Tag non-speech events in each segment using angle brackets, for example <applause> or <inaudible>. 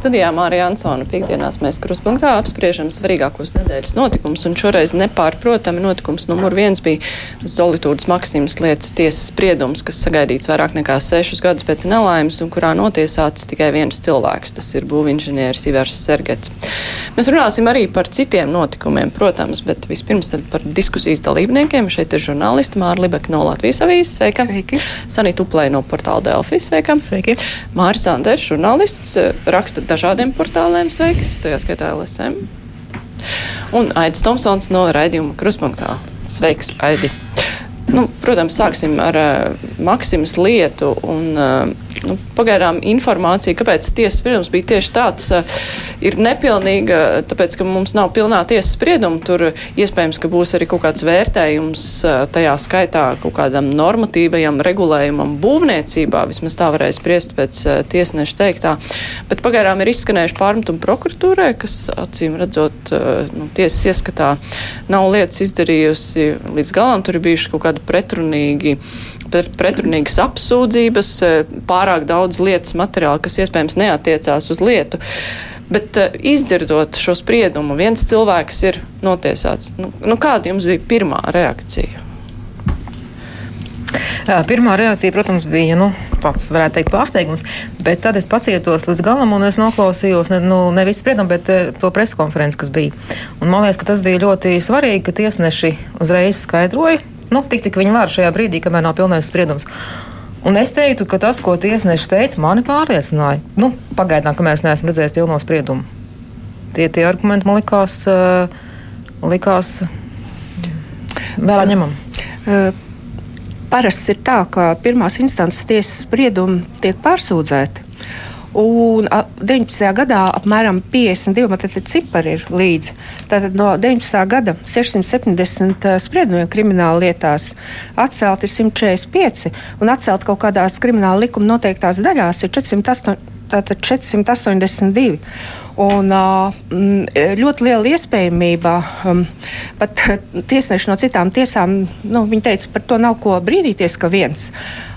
Studijā Mārija Ansona piekdienās mēs kruspunktā apspriežam svarīgākos nedēļas notikumus, un šoreiz nepārprotami notikums numur viens bija Zolitūdas Maksimas lietas tiesas spriedums, kas sagaidīts vairāk nekā sešus gadus pēc nelaimes, un kurā notiesāts tikai viens cilvēks, tas ir būvinženieris Ivers Sergets. Mēs runāsim arī par citiem notikumiem, protams, bet vispirms par diskusijas dalībniekiem. Šeit ir žurnālisti Māra Libeka no Latvijas avīzes, sveika. Sveiki. Sanita Uplē no portāla Delfi, sveika. Sveiki. Māris Anders, žurnālists, raksta dažādiem portāliem, sveiks, tajā skaitā LSM. Un Aidis Tomsons no raidījuma Kruspunktā. Sveiks, Aidi! Nu, protams, sāksim ar uh, Maksimas lietu. Un, uh, nu, pagaidām informācija, kāpēc tiesas spriedums bija tieši tāds, uh, ir nepilnīga, tāpēc, ka mums nav pilnā tiesas sprieduma. Tur iespējams, ka būs arī kaut kāds vērtējums uh, tajā skaitā kaut kādam normatīvajam regulējumam būvniecībā. Vismaz tā varēja spriest pēc uh, tiesneša teiktā. Bet pagaidām ir izskanējuši pārmetumi prokuratūrai, kas acīm redzot, uh, nu, tiesas ieskatā nav lietas izdarījusi līdz galam. Tur ir bijuši kaut kādi pretrunīgi, pretrunīgas apsūdzības, pārāk daudz lietas materiāla, kas iespējams neatiecās uz lietu. Bet uh, izdzirdot šo spriedumu, viens cilvēks ir notiesāts. Nu, nu, kāda jums bija pirmā reakcija? Pirmā reakcija, protams, bija nu, tāds, varētu teikt, pārsteigums. Bet tad es pacietos līdz galam un es noklausījos ne, nu, nevis spriedumu, bet to preskonferenci, kas bija. Un man liekas, ka tas bija ļoti svarīgi, ka tiesneši uzreiz skaidroja, nu, tik cik viņi var šajā brīdī, kamēr nav pilnais spriedums. Un es teiktu, ka tas, ko tiesneši teica, mani pārliecināja. Nu, pagaidām, kamēr es neesmu redzējis pilno spriedumu. Tie, tie argumenti man likās, uh, likās vērā ņemam. Uh, parasti ir tā, ka pirmās instances tiesas spriedumi tiek pārsūdzēti. Un 19. gadā apmēram 52, man te cipari ir līdzi. Tātad no 19. gada 670 spriedumiem krimināla lietās atcelt ir 145 un atcelt kaut kādās krimināla likuma noteiktās daļās ir 408, 482. Un, ļoti liela iespējamība, pat tiesneši no citām tiesām, nu, teica, par to nav ko brīdīties, ka viens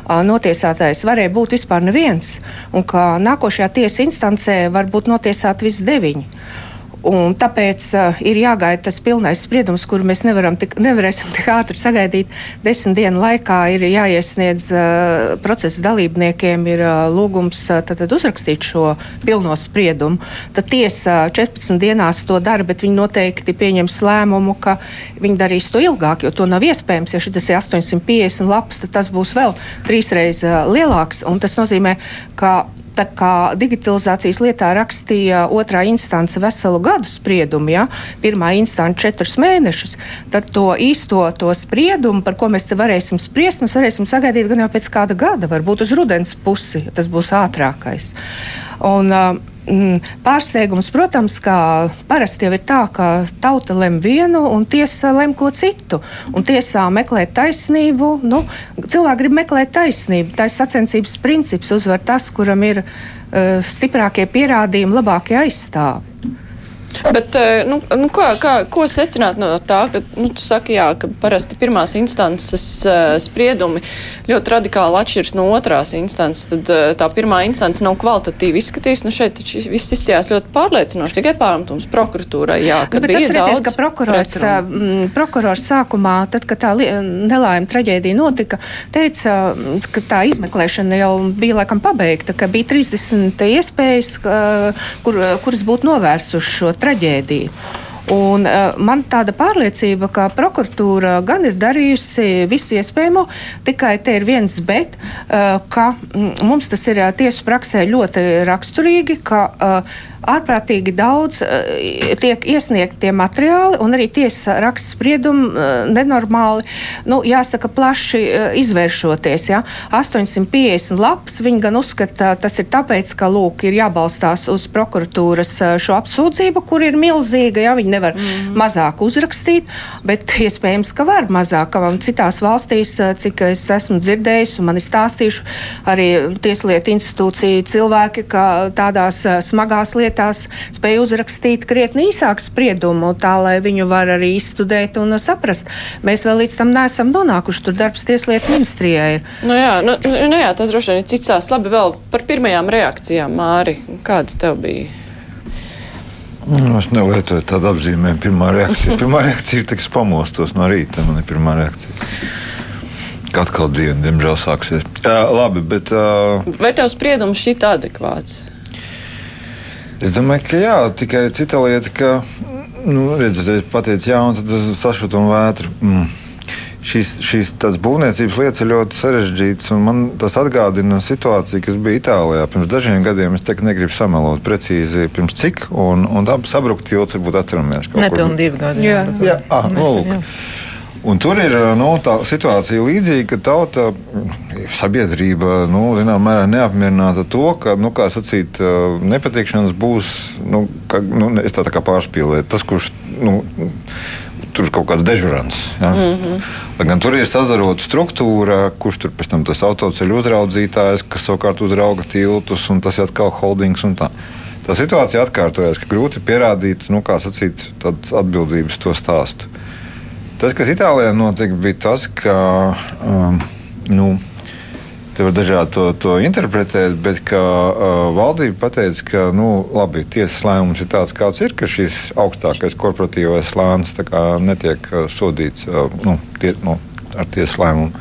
notiesātais varēja būt vispār neviens, un ka nākošajā tiesa instancē var būt notiesāti visi deviņi. Un tāpēc uh, ir jāgaida tas pilnais spriedums, kuru mēs tik, nevarēsim tik ātri sagaidīt. Desmit dienu laikā ir jāiesniedz uh, procesa dalībniekiem ir, uh, lūgums uh, tad, tad uzrakstīt šo pilno spriedumu. Tad tiesa 14 dienās to dara, bet viņi noteikti pieņems lēmumu, ka viņi darīs to ilgāk, jo to nav iespējams. Ja šis ir 850 lapas, tad tas būs vēl trīsreiz uh, lielāks. Tas nozīmē, ka Tā kā digitalizācijas lietā rakstīja otrā instance veselu gadu spriedumu, ja? Pirmā instance četrus mēnešus, tad to īsto to spriedumu, par ko mēs te varēsim spriest, mēs varēsim sagaidīt gan jau pēc kāda gada, varbūt uz rudens pusi, tas būs ātrākais. Un, uh, pārsteigums, protams, kā parasti jau ir tā, ka tauta lem vienu un tiesa lem ko citu. Un tiesā meklēt taisnību, nu, cilvēki grib meklēt taisnību. Tā ir sacensības princips, uzvar tas, kuram ir uh, stiprākie pierādījumi, labākie aizstāvi. Bet, eh, nu, nu, kā, kā, ko secināt no tā, ka nu, tu saki, jā, ka parasti pirmās instances uh, spriedumi ļoti radikāli atšķiras no otrās instances, tad uh, tā pirmā instance nav kvalitatīvi izskatījusi. Nu, šeit viss izstījās ļoti pārliecinoši, tikai pārmetums prokuratūrai. Jā, ka nu, bet atcerieties, ka prokurors, m, prokurors sākumā, tad, kad tā nelaime traģēdija notika, teica, ka tā izmeklēšana jau bija laikam pabeigta, ka bija 30 iespējas, kur, kuras būtu novērsuši šo traģēdiju. Un, uh, man tāda pārliecība, ka prokuratūra gan ir darījusi visu iespējamo, tikai te ir viens bet, uh, ka mums tas ir uh, tiesu praksē ļoti raksturīgi, ka uh, ārprātīgi daudz uh, tiek iesniegti tie materiāli, un arī tiesa raksta spriedumu uh, nenormāli, nu, jāsaka, plaši uh, izvēršoties. Ja? 850 lapas viņi gan uzskata, tas ir tāpēc, ka lūk, ir jābalstās uz prokuratūras šo apsūdzību, kur ir milzīga. Ja? Viņi nevar mm. mazāk uzrakstīt, bet iespējams, ka var mazāk. Ka citās valstīs, cik es esmu dzirdējis, un man ir stāstījuši arī Tieslietu institūcija cilvēki, ka tādās smagās lietās lietās spēj uzrakstīt krietni īsāku spriedumu, tā lai viņu var arī izstudēt un saprast. Mēs vēl līdz tam neesam nonākuši. Tur darbs tieslietu ministrijai ir. Nu jā, nu, nu jā, tas droši vien ir cits tās. Labi, vēl par pirmajām reakcijām, Māri. Kāda tev bija? Nu, es nelietoju tādu apzīmējumu. Pirmā reakcija, pirmā reakcija ir, ka es pamostos no rīta. Man ir pirmā reakcija. Kā atkal diena, diemžēl, sāksies. Uh, labi, bet. Uh, Vai tev spriedums šī ir adekvāts? Es domāju, ka jā, tikai cita lieta, ka, nu, redziet, pateicis jā, un tad tas sašut un vētru. Mm. Šīs, šīs būvniecības lietas ir ļoti sarežģītas. Man tas atgādina situāciju, kas bija Itālijā pirms dažiem gadiem. Es tagad negribu samelot precīzi, pirms cik. Un, un tā sabruka tilts, varbūt atceramies. Nepilnīgi divi gadi. Jā, jā. jā. Ah, nu, lūk. Un tur ir nu, tā situācija līdzīga, ka tauta, sabiedrība, nu, zināmā mērā neapmierināta to, ka, nu, kā sacīt, nepatikšanas būs, nu, ka, nu, es tā, tā kā pārspīlēju. Tas, kurš, nu, tur kaut kāds dežurants. Ja? Mm -hmm. Gan tur ir sazarota struktūra, kurš tur pēc tam tas autoceļu uzraudzītājs, kas savukārt uzrauga tiltus, un tas ir atkal holdings. Tā situācija atkārtojas, ka grūti pierādīt, nu, kā sacīt, atbildības to stāstu. Tas, kas Itālijā notika, bija tas, ka um, nu, Te var dažādi to, to interpretēt, bet ka, uh, valdība pateica, ka nu, labi, tiesas lēmums ir tāds, kāds ir, ka šis augstākais korporatīvais slānis netiek uh, sodīts uh, nu, tie, nu, ar tiesas lēmumu.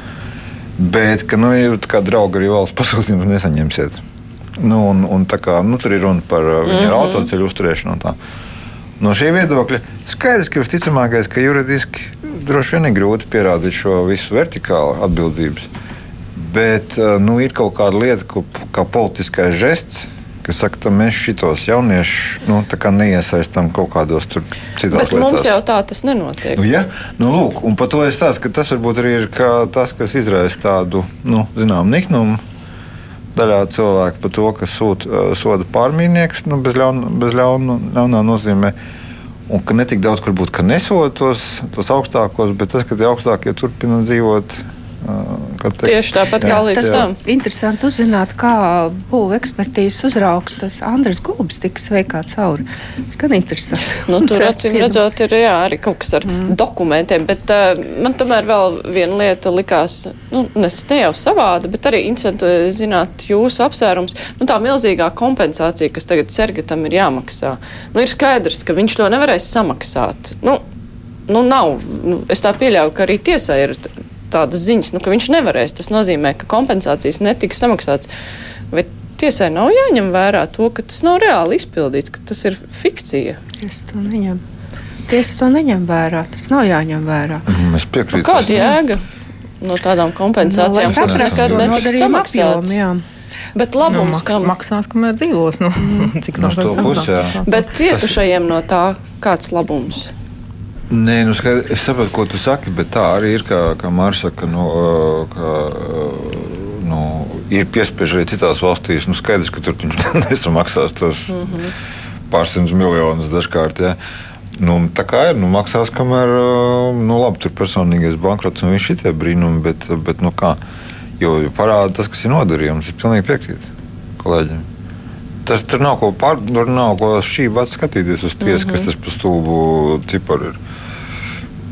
Bet, ka, nu, ja kā draugi arī valsts pasūtījumus nesaņemsiet. Nu, un, un kā, nu, tur ir runa par uh, viņu mm -hmm. autoceļu uzturēšanu. No šī viedokļa skaidrs, ka visticamākais, ka juridiski droši vien ir grūti pierādīt šo visu vertikālu atbildības. Bet eh, nu, ir kaut kāda lieta, ko, kā politiskais žests, kas saka, ka mēs šitos jauniešus nu, neiesaistām kaut kādos citos lietās. Bet mums jau tā tas nenotiek. Nu, ja? nu, lūk, un par to es stāstu, ka tas varbūt arī ir tas, kas izraisa tādu nu, zinām, niknumu. Daļā cilvēku par to, ka sūt, uh, soda pārmīnieks, nu, bez, ļaun, bez ļauna, ļaunā nozīmē. Uh, Un ka ne tik daudz, kur būtu, ka nesoda tos, tos augstākos, bet tas, ka tie augstākie turpina dzīvot Teikt, Tieši tāpat jā, kā līdz tam. Interesanti uzzināt, kā būvniecības ekspertīzes uzraugs tas Andris Gulbis tika sveikā cauri. Skan interesanti. Nu, tur acīm redzot, ir jā, arī kaut kas ar mm. dokumentiem, bet uh, man tomēr vēl viena lieta likās, nu, ne, ne jau savāda, bet arī interesanti zināt jūsu apsvērums. Nu, tā milzīgā kompensācija, kas tagad Sergatam ir jāmaksā. Nu, ir skaidrs, ka viņš to nevarēs samaksāt. Nu, nu, nav. Nu, es tā pieļauju, ka arī tiesai ir tādas ziņas, nu, ka viņš nevarēs. Tas nozīmē, ka kompensācijas netiks samaksāts. Bet tiesai nav jāņem vērā to, ka tas nav reāli izpildīts, ka tas ir fikcija. Es to neņemu. Tiesa to neņem vērā. Tas nav jāņem vērā. Mm, es piekrītu. Nu, kāda jēga no tādām kompensācijām? No, tas ir nodarījuma apjoms. Bet labums, nu, maks, kam maksās, kamēr dzīvos, nu, <laughs> cik no to puses. Bet cietušajiem no tā kāds labums? Nē, nu, skaidrs, es saprotu, ko tu saki, bet tā arī ir. Kā, kā Mārcis saka, nu, ka, nu, ir piespiež arī citās valstīs. Nu, skaidrs, ka tur viņš <laughs> nesamaksās tos mm -hmm. pārsimtus miljonus dažkārt. Ja. Nu, tā kā ir, nu, maksās, kamēr nu, labi, tur personīgais bankrots un viņš ir tie brīnumi, bet, bet nu, kā, jo parāda tas, kas ir nodarījums. Es pilnīgi piekrītu kolēģiem. Tas, tur nav ko pār, tur nav ko šī vats skatīties uz tiesu, mm -hmm. kas tas pa stūbu ciparu ir.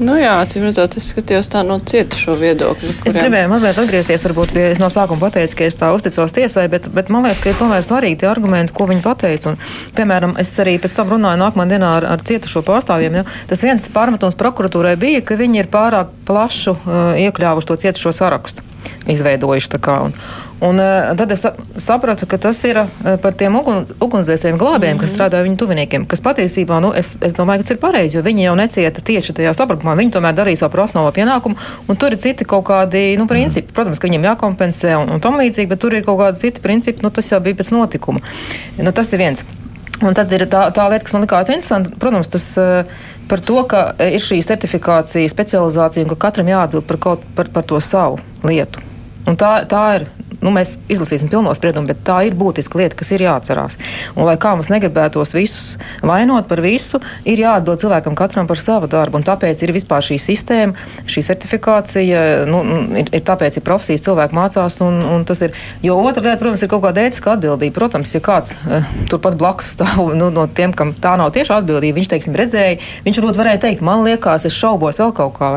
Nu jā, acīm redzot, es skatījos tā no cietušo viedokļa. Kuriem... Es gribēju mazliet atgriezties, varbūt pie, es no sākuma pateicu, ka es tā uzticos tiesai, bet, bet man liekas, ka ir tomēr svarīgi tie argumenti, ko viņi pateica. Un, piemēram, es arī pēc tam runāju nākamā dienā ar, ar cietušo pārstāvjiem. Ja? Tas viens pārmetums prokuratūrai bija, ka viņi ir pārāk plašu uh, iekļāvuši to cietušo sarakstu, izveidojuši. Un, Un, uh, tad es sapratu, ka tas ir uh, par tiem ugun, ugunsdzēsējiem glābējiem, mm -hmm. kas mhm. strādā viņu tuviniekiem. Kas patiesībā, nu, es, es domāju, ka tas ir pareizi, jo viņi jau necieta tieši tajā sabrukumā. Viņi tomēr darīja savu profesionālo pienākumu, un tur ir citi kaut kādi nu, principi. Protams, ka viņiem jākompensē un, un tam līdzīgi, bet tur ir kaut kādi citi principi. Nu, tas jau bija pēc notikuma. Nu, tas ir viens. Un tad ir tā, tā lieta, kas man likās interesanta. Protams, tas uh, par to, ka ir šī certifikācija, specializācija un ka katram jāatbild par, kaut, par, par to savu lietu. Un tā, tā ir nu, mēs izlasīsim pilno spriedumu, bet tā ir būtiska lieta, kas ir jāatcerās. Un, lai kā mums negribētos visus vainot par visu, ir jāatbild cilvēkam katram par savu darbu. Tāpēc ir vispār šī sistēma, šī certifikācija, nu, ir, ir tāpēc ir profesijas cilvēki mācās. Un, un ir, jo otra lieta, protams, ir kaut kāda ētiska atbildība. Protams, ja kāds uh, turpat blakus <laughs> stāv nu, no tiem, kam tā nav tieši atbildība, viņš, teiksim, redzēja, viņš varbūt varēja teikt, man liekas, es šaubos vēl kaut kā?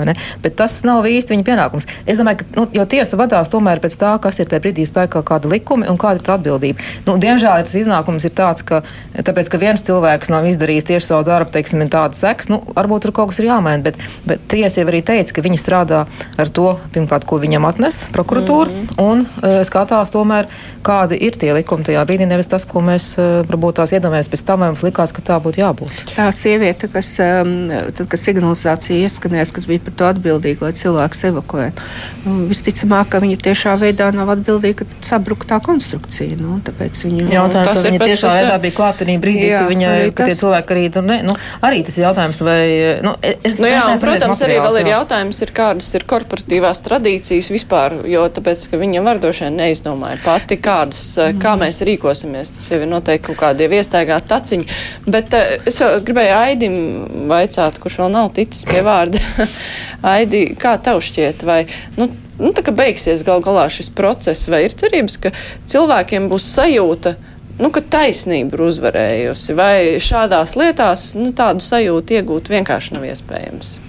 Bet tas nav īsti viņa pienākums. Es domāju, ka, nu, tiesa vadās tomēr pēc tā, kas ir tajā brīdī spēkā kāda likuma un kāda ir atbildība. Nu, diemžēl tas iznākums ir tāds, ka, tāpēc, ka viens cilvēks nav izdarījis tieši savu darbu, teiksim, ir tāda seks, nu, varbūt tur kaut kas ir jāmaina, bet, bet tiesa jau arī teica, ka viņi strādā ar to, pirmkārt, ko viņam atnes prokuratūra, mm -hmm. un uh, skatās tomēr, kādi ir tie likumi tajā brīdī, nevis tas, ko mēs uh, varbūt tās iedomājamies pēc tam, vai mums likās, ka tā būtu jābūt. Tā sieviete, kas, um, tad, kad signalizācija ieskanēs, kas bija par to atbildīga, lai cilvēks evakuētu, nu, visticamāk, ka viņa tiešā veidā nav atbildīga sabruktā konstrukcija. Nu, viņu, jautājums, tas viņa tiešā veidā bija klātenī brīdī, jā, ka, viņa, ka tas... tie cilvēki arī tur ne, nu, arī tas ir jautājums, vai, nu, es, nu, jā, un, protams, arī vēl ir jautājums, ir kādas ir korporatīvās tradīcijas vispār, jo tāpēc, ka viņa var droši vien neizdomāja pati, kādas, mm. kā mēs rīkosimies, tas jau ir noteikti kaut kādi iestaigāti taciņi, bet es gribēju Aidim vaicāt, kurš vēl nav ticis pie vārda. <laughs> Aidi, kā tev šķiet, vai, nu, nu, beigsies gal galā šis process, vai ir cerības, ka cilvēkiem būs sajūta, nu, ka taisnība ir uzvarējusi, vai šādās lietās nu, tādu sajūtu iegūt vienkārši nav iespējams?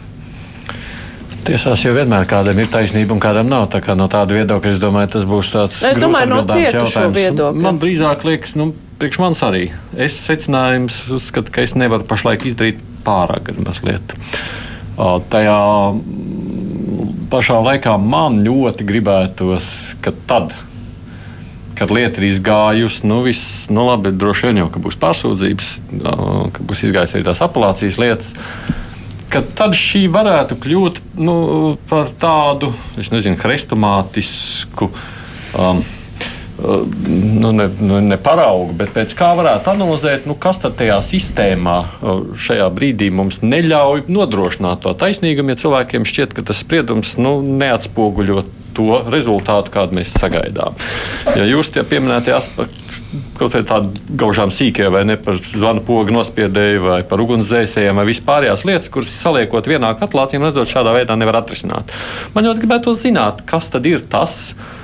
Tiesās jau vienmēr kādam ir taisnība un kādam nav. Tā kā no tāda viedokļa es domāju, tas būs tāds. Es domāju, no cietušo viedokļa. Man drīzāk liekas, nu, priekš manis arī. Es secinājums uzskatu, ka es nevaru pašlaik izdarīt pārāk mazliet. Tajā pašā laikā man ļoti gribētos, ka tad, kad lieta ir izgājusi, nu, viss, nu, labi, droši vien jau būs pārsūdzības, ka būs izgājis arī tās apelācijas lietas. Tad šī varētu kļūt nu, par tādu, nezinu, hrestomātisku um, nu, ne, nu, ne paraugu, bet pēc kā varētu analizēt, nu, kas tajā sistēmā šajā brīdī mums neļauj nodrošināt to taisnīgumu, ja cilvēkiem šķiet, ka tas spriedums nu, neatspoguļo to rezultātu, kādu mēs sagaidām. Ja jūs tie pieminētie aspekti, kaut kādā tādā gaužām sīkajā, vai ne par zvanu pogu nospiedēju, vai par ugunsdzēsējiem, vai vispārējās lietas, kuras saliekot vienā katlā, cīm redzot, šādā veidā nevar atrisināt. Man ļoti gribētu zināt, kas tad ir tas, kas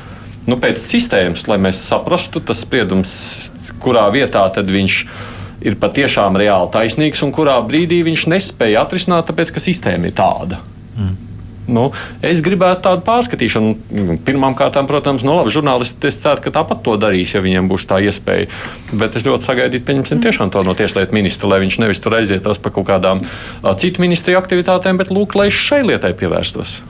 nu, pēc sistēmas, lai mēs saprastu, tas spriedums, kurā vietā viņš ir patiešām reāli taisnīgs un kurā brīdī viņš nespēja atrisināt, tāpēc ka sistēma ir tāda. Mm. Nu, es gribētu tādu pārskatīšanu. Pirmkārt, protams, no nu, labi, žurnālisti ceru, ka tāpat to darīs, ja viņiem būs tā iespēja. Bet es ļoti sagaidītu, pieņemsim, tiešām to no tieslietu ministra, lai viņš nevis tur aizietos par kaut kādām citu ministriju aktivitātēm, bet lūk, lai šai lietai pievērstos.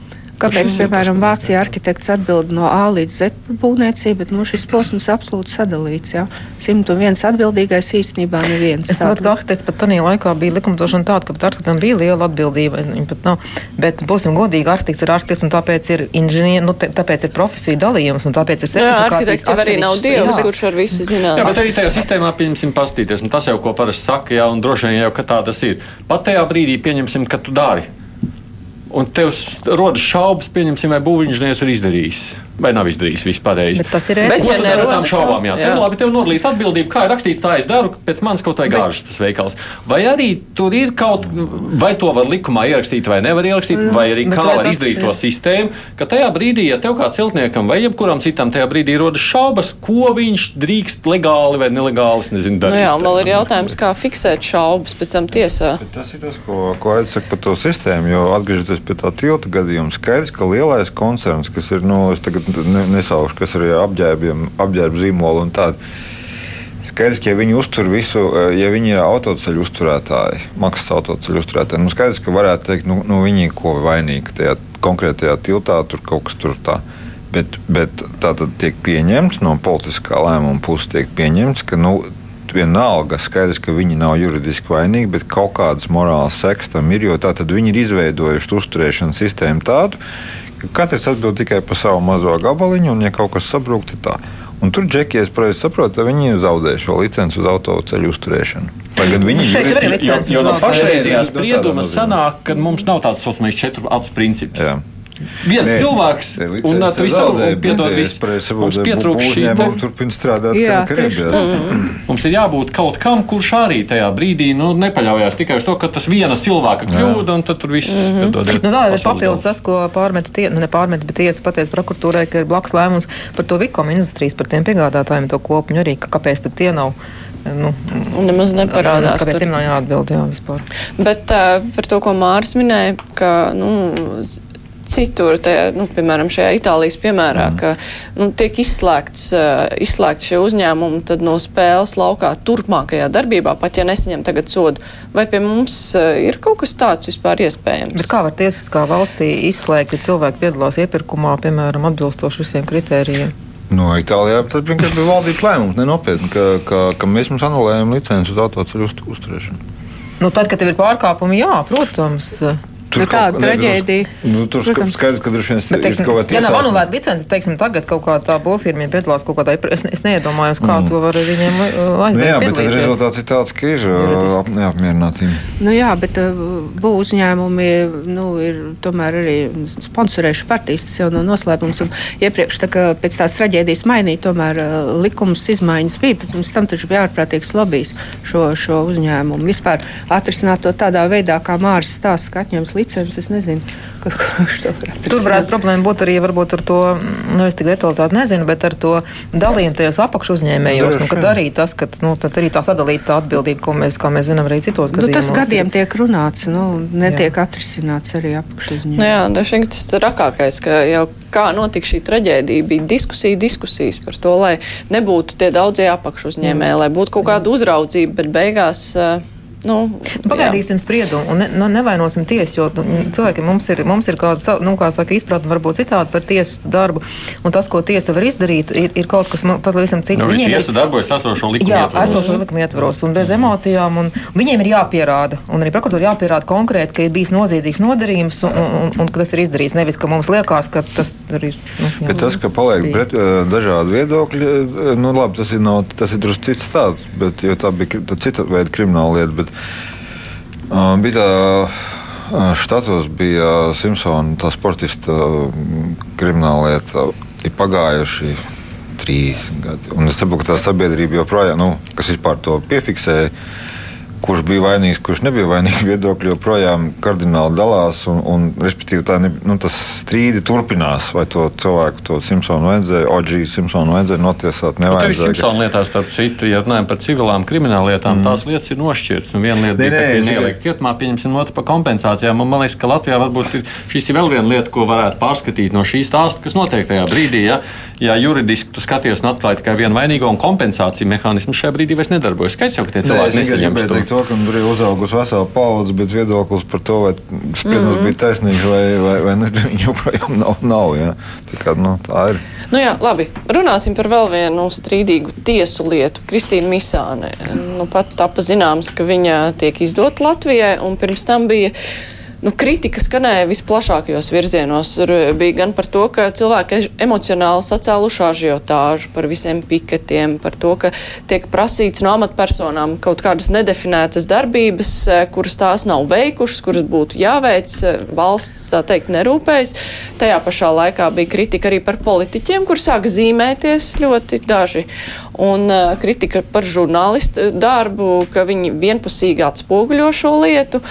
Kāpēc, piemēram, Vācijā arhitekts atbild no A līdz Z par būvniecību, bet nu, šis posms absolūti sadalīts. Ja? 101 atbildīgais īstenībā neviens. Es saprotu, ka arhitekts pat tajā laikā bija likumdošana tāda, ka pat arhitektam bija liela atbildība. Bet, būsim godīgi, arhitekts ir arhitekts un tāpēc ir inženieri, nu, tāpēc ir profesija dalījums un tāpēc ir certifikācijas. Jā, arī nav dievs, jā. kurš var visu zināt. Jā, bet arī tajā sistēmā pieņemsim pastīties, un tas jau, ko parasti saka, jā, un droši vien jau, ka tā tas ir. Pat tajā brīdī pieņemsim, ka tu dari un tev rodas šaubas, pieņemsim, vai būvniecības ir izdarījis vai nav izdarījis visu pareizi. Tas ir ētiski. Ar tām šaubām, jā. jā. Tev, labi, tev nodalīt atbildību, kā ir rakstīts, tā es daru, pēc manis kaut kā gāžas tas veikals. Vai arī tur ir kaut, vai to var likumā ierakstīt, vai nevar ierakstīt, vai arī kā var izdarīt ir? to sistēmu, ka tajā brīdī, ja tev kā celtniekam vai jebkuram citam tajā brīdī rodas šaubas, ko viņš drīkst legāli vai nelegāli, es nezinu, darīt. Nu jā, vēl ir jautājums, kā fiksēt šaubas pēc tam tiesā. Bet tas ir tas, ko, ko aizsaka par to sistēmu, jo atgriežoties pie tā tilta gadījuma, skaidrs, ka lielais koncerns, kas ir, nu, es tagad ne, nesaukšu, kas ir apģērbiem, apģērbu zīmoli un tādi. Skaidrs, ka ja viņi uztur visu, eh, ja viņi ir autoceļu uzturētāji, maksas autoceļu uzturētāji, nu skaidrs, ka varētu teikt, nu, nu viņi ko vainīgi tajā konkrētajā tiltā, tur kaut kas tur tā. Bet, bet tā tad tiek pieņemts no politiskā lēmuma puses, tiek pieņemts, ka nu, vienalga skaidrs, ka viņi nav juridiski vainīgi, bet kaut kādas morāls seks tam ir, jo tā tad viņi ir izveidojuši uzturēšanas sistēmu tādu, Katrs atbild tikai par savu mazo gabaliņu, un, ja kaut kas sabrūk, tad tā. Un tur džeki, ja es pareizi saprotu, viņi zaudē šo licenci uz autoceļu uzturēšanu. Lai gan viņi šeit ir licences. Jo, jo no pašreizējā sprieduma sanāk, ka mums nav tāds saucamais četru acu princips. Jā. Viens Nē, cilvēks, te un tu visu piedod visu. Mums pietrūkst šī. te- turpina strādāt Jā, kā tieši Krievijās. Mums ir jābūt kaut kam, kurš arī tajā brīdī nu, nepaļaujas tikai uz to, ka tas viena cilvēka kļūda, un tad tur viss mm -hmm. Nu, vēl ir papildus tas, ko pārmeta tiesa, nu, ne pārmeta, bet tiesa pateica prokuratūrai, ka ir blakus lēmums par to Vikoma industrijas, par tiem piegādātājiem, to kopņu arī, ka kāpēc tad tie nav. Nu, Un nemaz neparādās. Kāpēc tur. tiem nav jāatbild, jā, vispār. Bet uh, par to, ko Māris minēja, ka nu, citur, te, nu, piemēram, šajā Itālijas piemērā, mm. ka nu, tiek izslēgts, uh, izslēgts šie uzņēmumi tad no spēles laukā turpmākajā darbībā, pat ja nesaņem tagad sodu. Vai pie mums uh, ir kaut kas tāds vispār iespējams? Bet kā var tiesiskā valstī izslēgt, ja cilvēki piedalās iepirkumā, piemēram, atbilstoši visiem kritērijiem? No Itālijā tas vienkārši bija valdības lēmums, nenopietni, ka, ka, ka mēs mums anulējam licenci uz autoceļu uz, uzturēšanu. Nu, tad, kad tev ir pārkāpumi, jā, protams. Nu, tāda kaut- traģēdija, Nu, tur protams. skaidrs, ka droši vien Bet, ir teiksim, kaut kāda ja nav anulēta licence, teiksim, tagad kaut kā tā būvfirma piedalās kaut kādā, es, es neiedomājos, kā mm. to var viņiem uh, Nu, aizdot. jā, bet tad rezultāts ir tāds, ka ir uh, ap- neapmierinātība. Nu jā, bet uh, būvniecība uzņēmumi nu, ir tomēr arī sponsorējuši partijas. Tas jau nav noslēpums. Un iepriekš, tā, kā pēc tās traģēdijas mainīja, tomēr uh, likums izmaiņas bija. bet Pirms tam taču bija ārprātīgs lobbyis šo, šo uzņēmumu. Vispār atrisināt to tādā veidā, kā Mārcis stāsta, ka atņems licences. Es nezinu, ka, kurš <laughs> to var atrisināt. Tur varētu problēma būt arī varbūt ar to, nu, es tik detalizēti nezinu, bet ar to dalījumu tajos apakšu uzņēmējos. Nu, kad arī tas, ka, nu, tad arī tā sadalīta atbildība, ko mēs, kā mēs zinām, arī citos Nu, gadījumos. tas gadiem tiek runāts, nu, netiek jā. atrisināts arī apakšuzņēmums. Nu jā, ka tas ir rakākais, ka jau kā notika šī traģēdija, bija diskusija, diskusijas par to, lai nebūtu tie daudzie apakšuzņēmēji, lai būtu kaut kāda uzraudzība, bet beigās. Uh, Nu, Pagaidīsim spriedumu un ne, nu, nevainosim tiesu, jo nu, cilvēkiem mums ir, mums ir kāda, nu, kā saka, izpratne varbūt citādi par tiesas darbu. Un tas, ko tiesa var izdarīt, ir, ir kaut kas nu, pavisam cits. Nu, Viņiem ir- tiesa darbojas esošo likumu Jā, ietvaros. esošo likumu ietvaros un bez emocijām. Un viņiem ir jāpierāda, un arī prokuratūrai jāpierāda konkrēti, ka ir bijis noziedzīgs nodarījums un, un, un ka tas ir izdarīts. Nevis, ka mums liekas, ka tas ir. Nu, jā, Bet tas, ka paliek bija. pret, eh, dažādi viedokļi, eh, nu, labi, tas ir, nav, tas ir drusku cits stāsts. Bet, jo tā bija cita veida krimināla lieta. Bet, uh, bija tā, uh, štatos bija Simpsona, tā sportista mm, krimināla lieta. Ir pagājuši trīs gadi. Un es saprotu, ka tā sabiedrība joprojām, nu, kas vispār to piefiksēja, kurš bija vainīgs, kurš nebija vainīgs, viedokļi joprojām kardināli dalās. Un, un, respektīvi, tā ne, nu, tas strīdi turpinās. Vai to cilvēku, to Simpsonu vajadzēja, Oģiju Simpsonu vajadzēja notiesāt, Bet arī nevajadzēja. Simpsona lietā, starp citu, ja runājam par civilām krimināllietām, mm. tās lietas ir nošķirtas. Un viena lieta Nē, bija nē, tikai- neielikt cietumā, pieņemsim, otra par kompensācijām. Un man liekas, ka Latvijā varbūt ir, šis ir vēl viena lieta, ko varētu pārskatīt no šīs stāsta, kas notiek tajā brīdī. Ja, ja juridiski tu skaties un atklāji tikai vienu vainīgo un kompensāciju mehānismu šajā brīdī vairs nedarbojas. Skaidrs jau, ka tie Nē, cilvēki gribēju to. To, ka tur ir uzaugusi vesela paudze, bet viedoklis par to, vai spriedums mm -hmm. bija taisnīgs vai, vai, vai ne, <laughs> viņa joprojām nav. nav ja. tā, kā, nu, tā ir. Nu jā, labi. Runāsim par vēl vienu strīdīgu tiesu lietu. Kristīna Misāne. Nu, pat tapa zināms, ka viņa tiek izdota Latvijai, un pirms tam bija. Nu, kritika skanēja visplašākajos virzienos. Tur bija gan par to, ka cilvēki ež- emocionāli sacēluši ažiotāžu par visiem piketiem, par to, ka tiek prasīts no amatpersonām kaut kādas nedefinētas darbības, eh, kuras tās nav veikušas, kuras būtu jāveic. eh, Valsts, tā teikt, nerūpējas. Tajā pašā laikā bija kritika arī par politiķiem, kur sāk zīmēties ļoti daži. Un uh, kritika par žurnālistu darbu, ka viņi vienpusīgi atspoguļo šo lietu.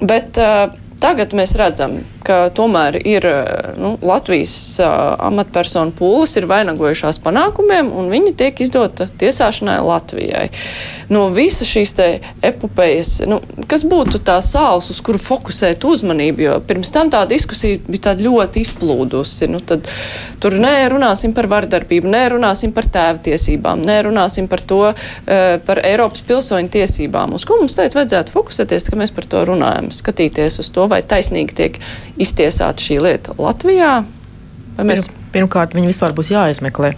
Bet uh, tagad mēs redzam, ka tomēr ir uh, nu, Latvijas uh, amatpersonu pūles ir vainagojušās panākumiem, un viņi tiek izdota tiesāšanai Latvijai. No visas šīs epopejas, nu, kas būtu tā sāls, uz kuru fokusēt uzmanību, jo pirms tam tā diskusija bija tāda ļoti izplūdusi. Nu, tad, tur nerunāsim par vardarbību, nerunāsim par tēvtiesībām, nerunāsim par to, eh, par Eiropas pilsoņu tiesībām. Uz ko mums tagad vajadzētu fokusēties, ka mēs par to runājam? Skatīties uz to, vai taisnīgi tiek iztiesāta šī lieta Latvijā. Vai mēs Pirm- Pirmkārt, viņi vispār būs jāizmeklē.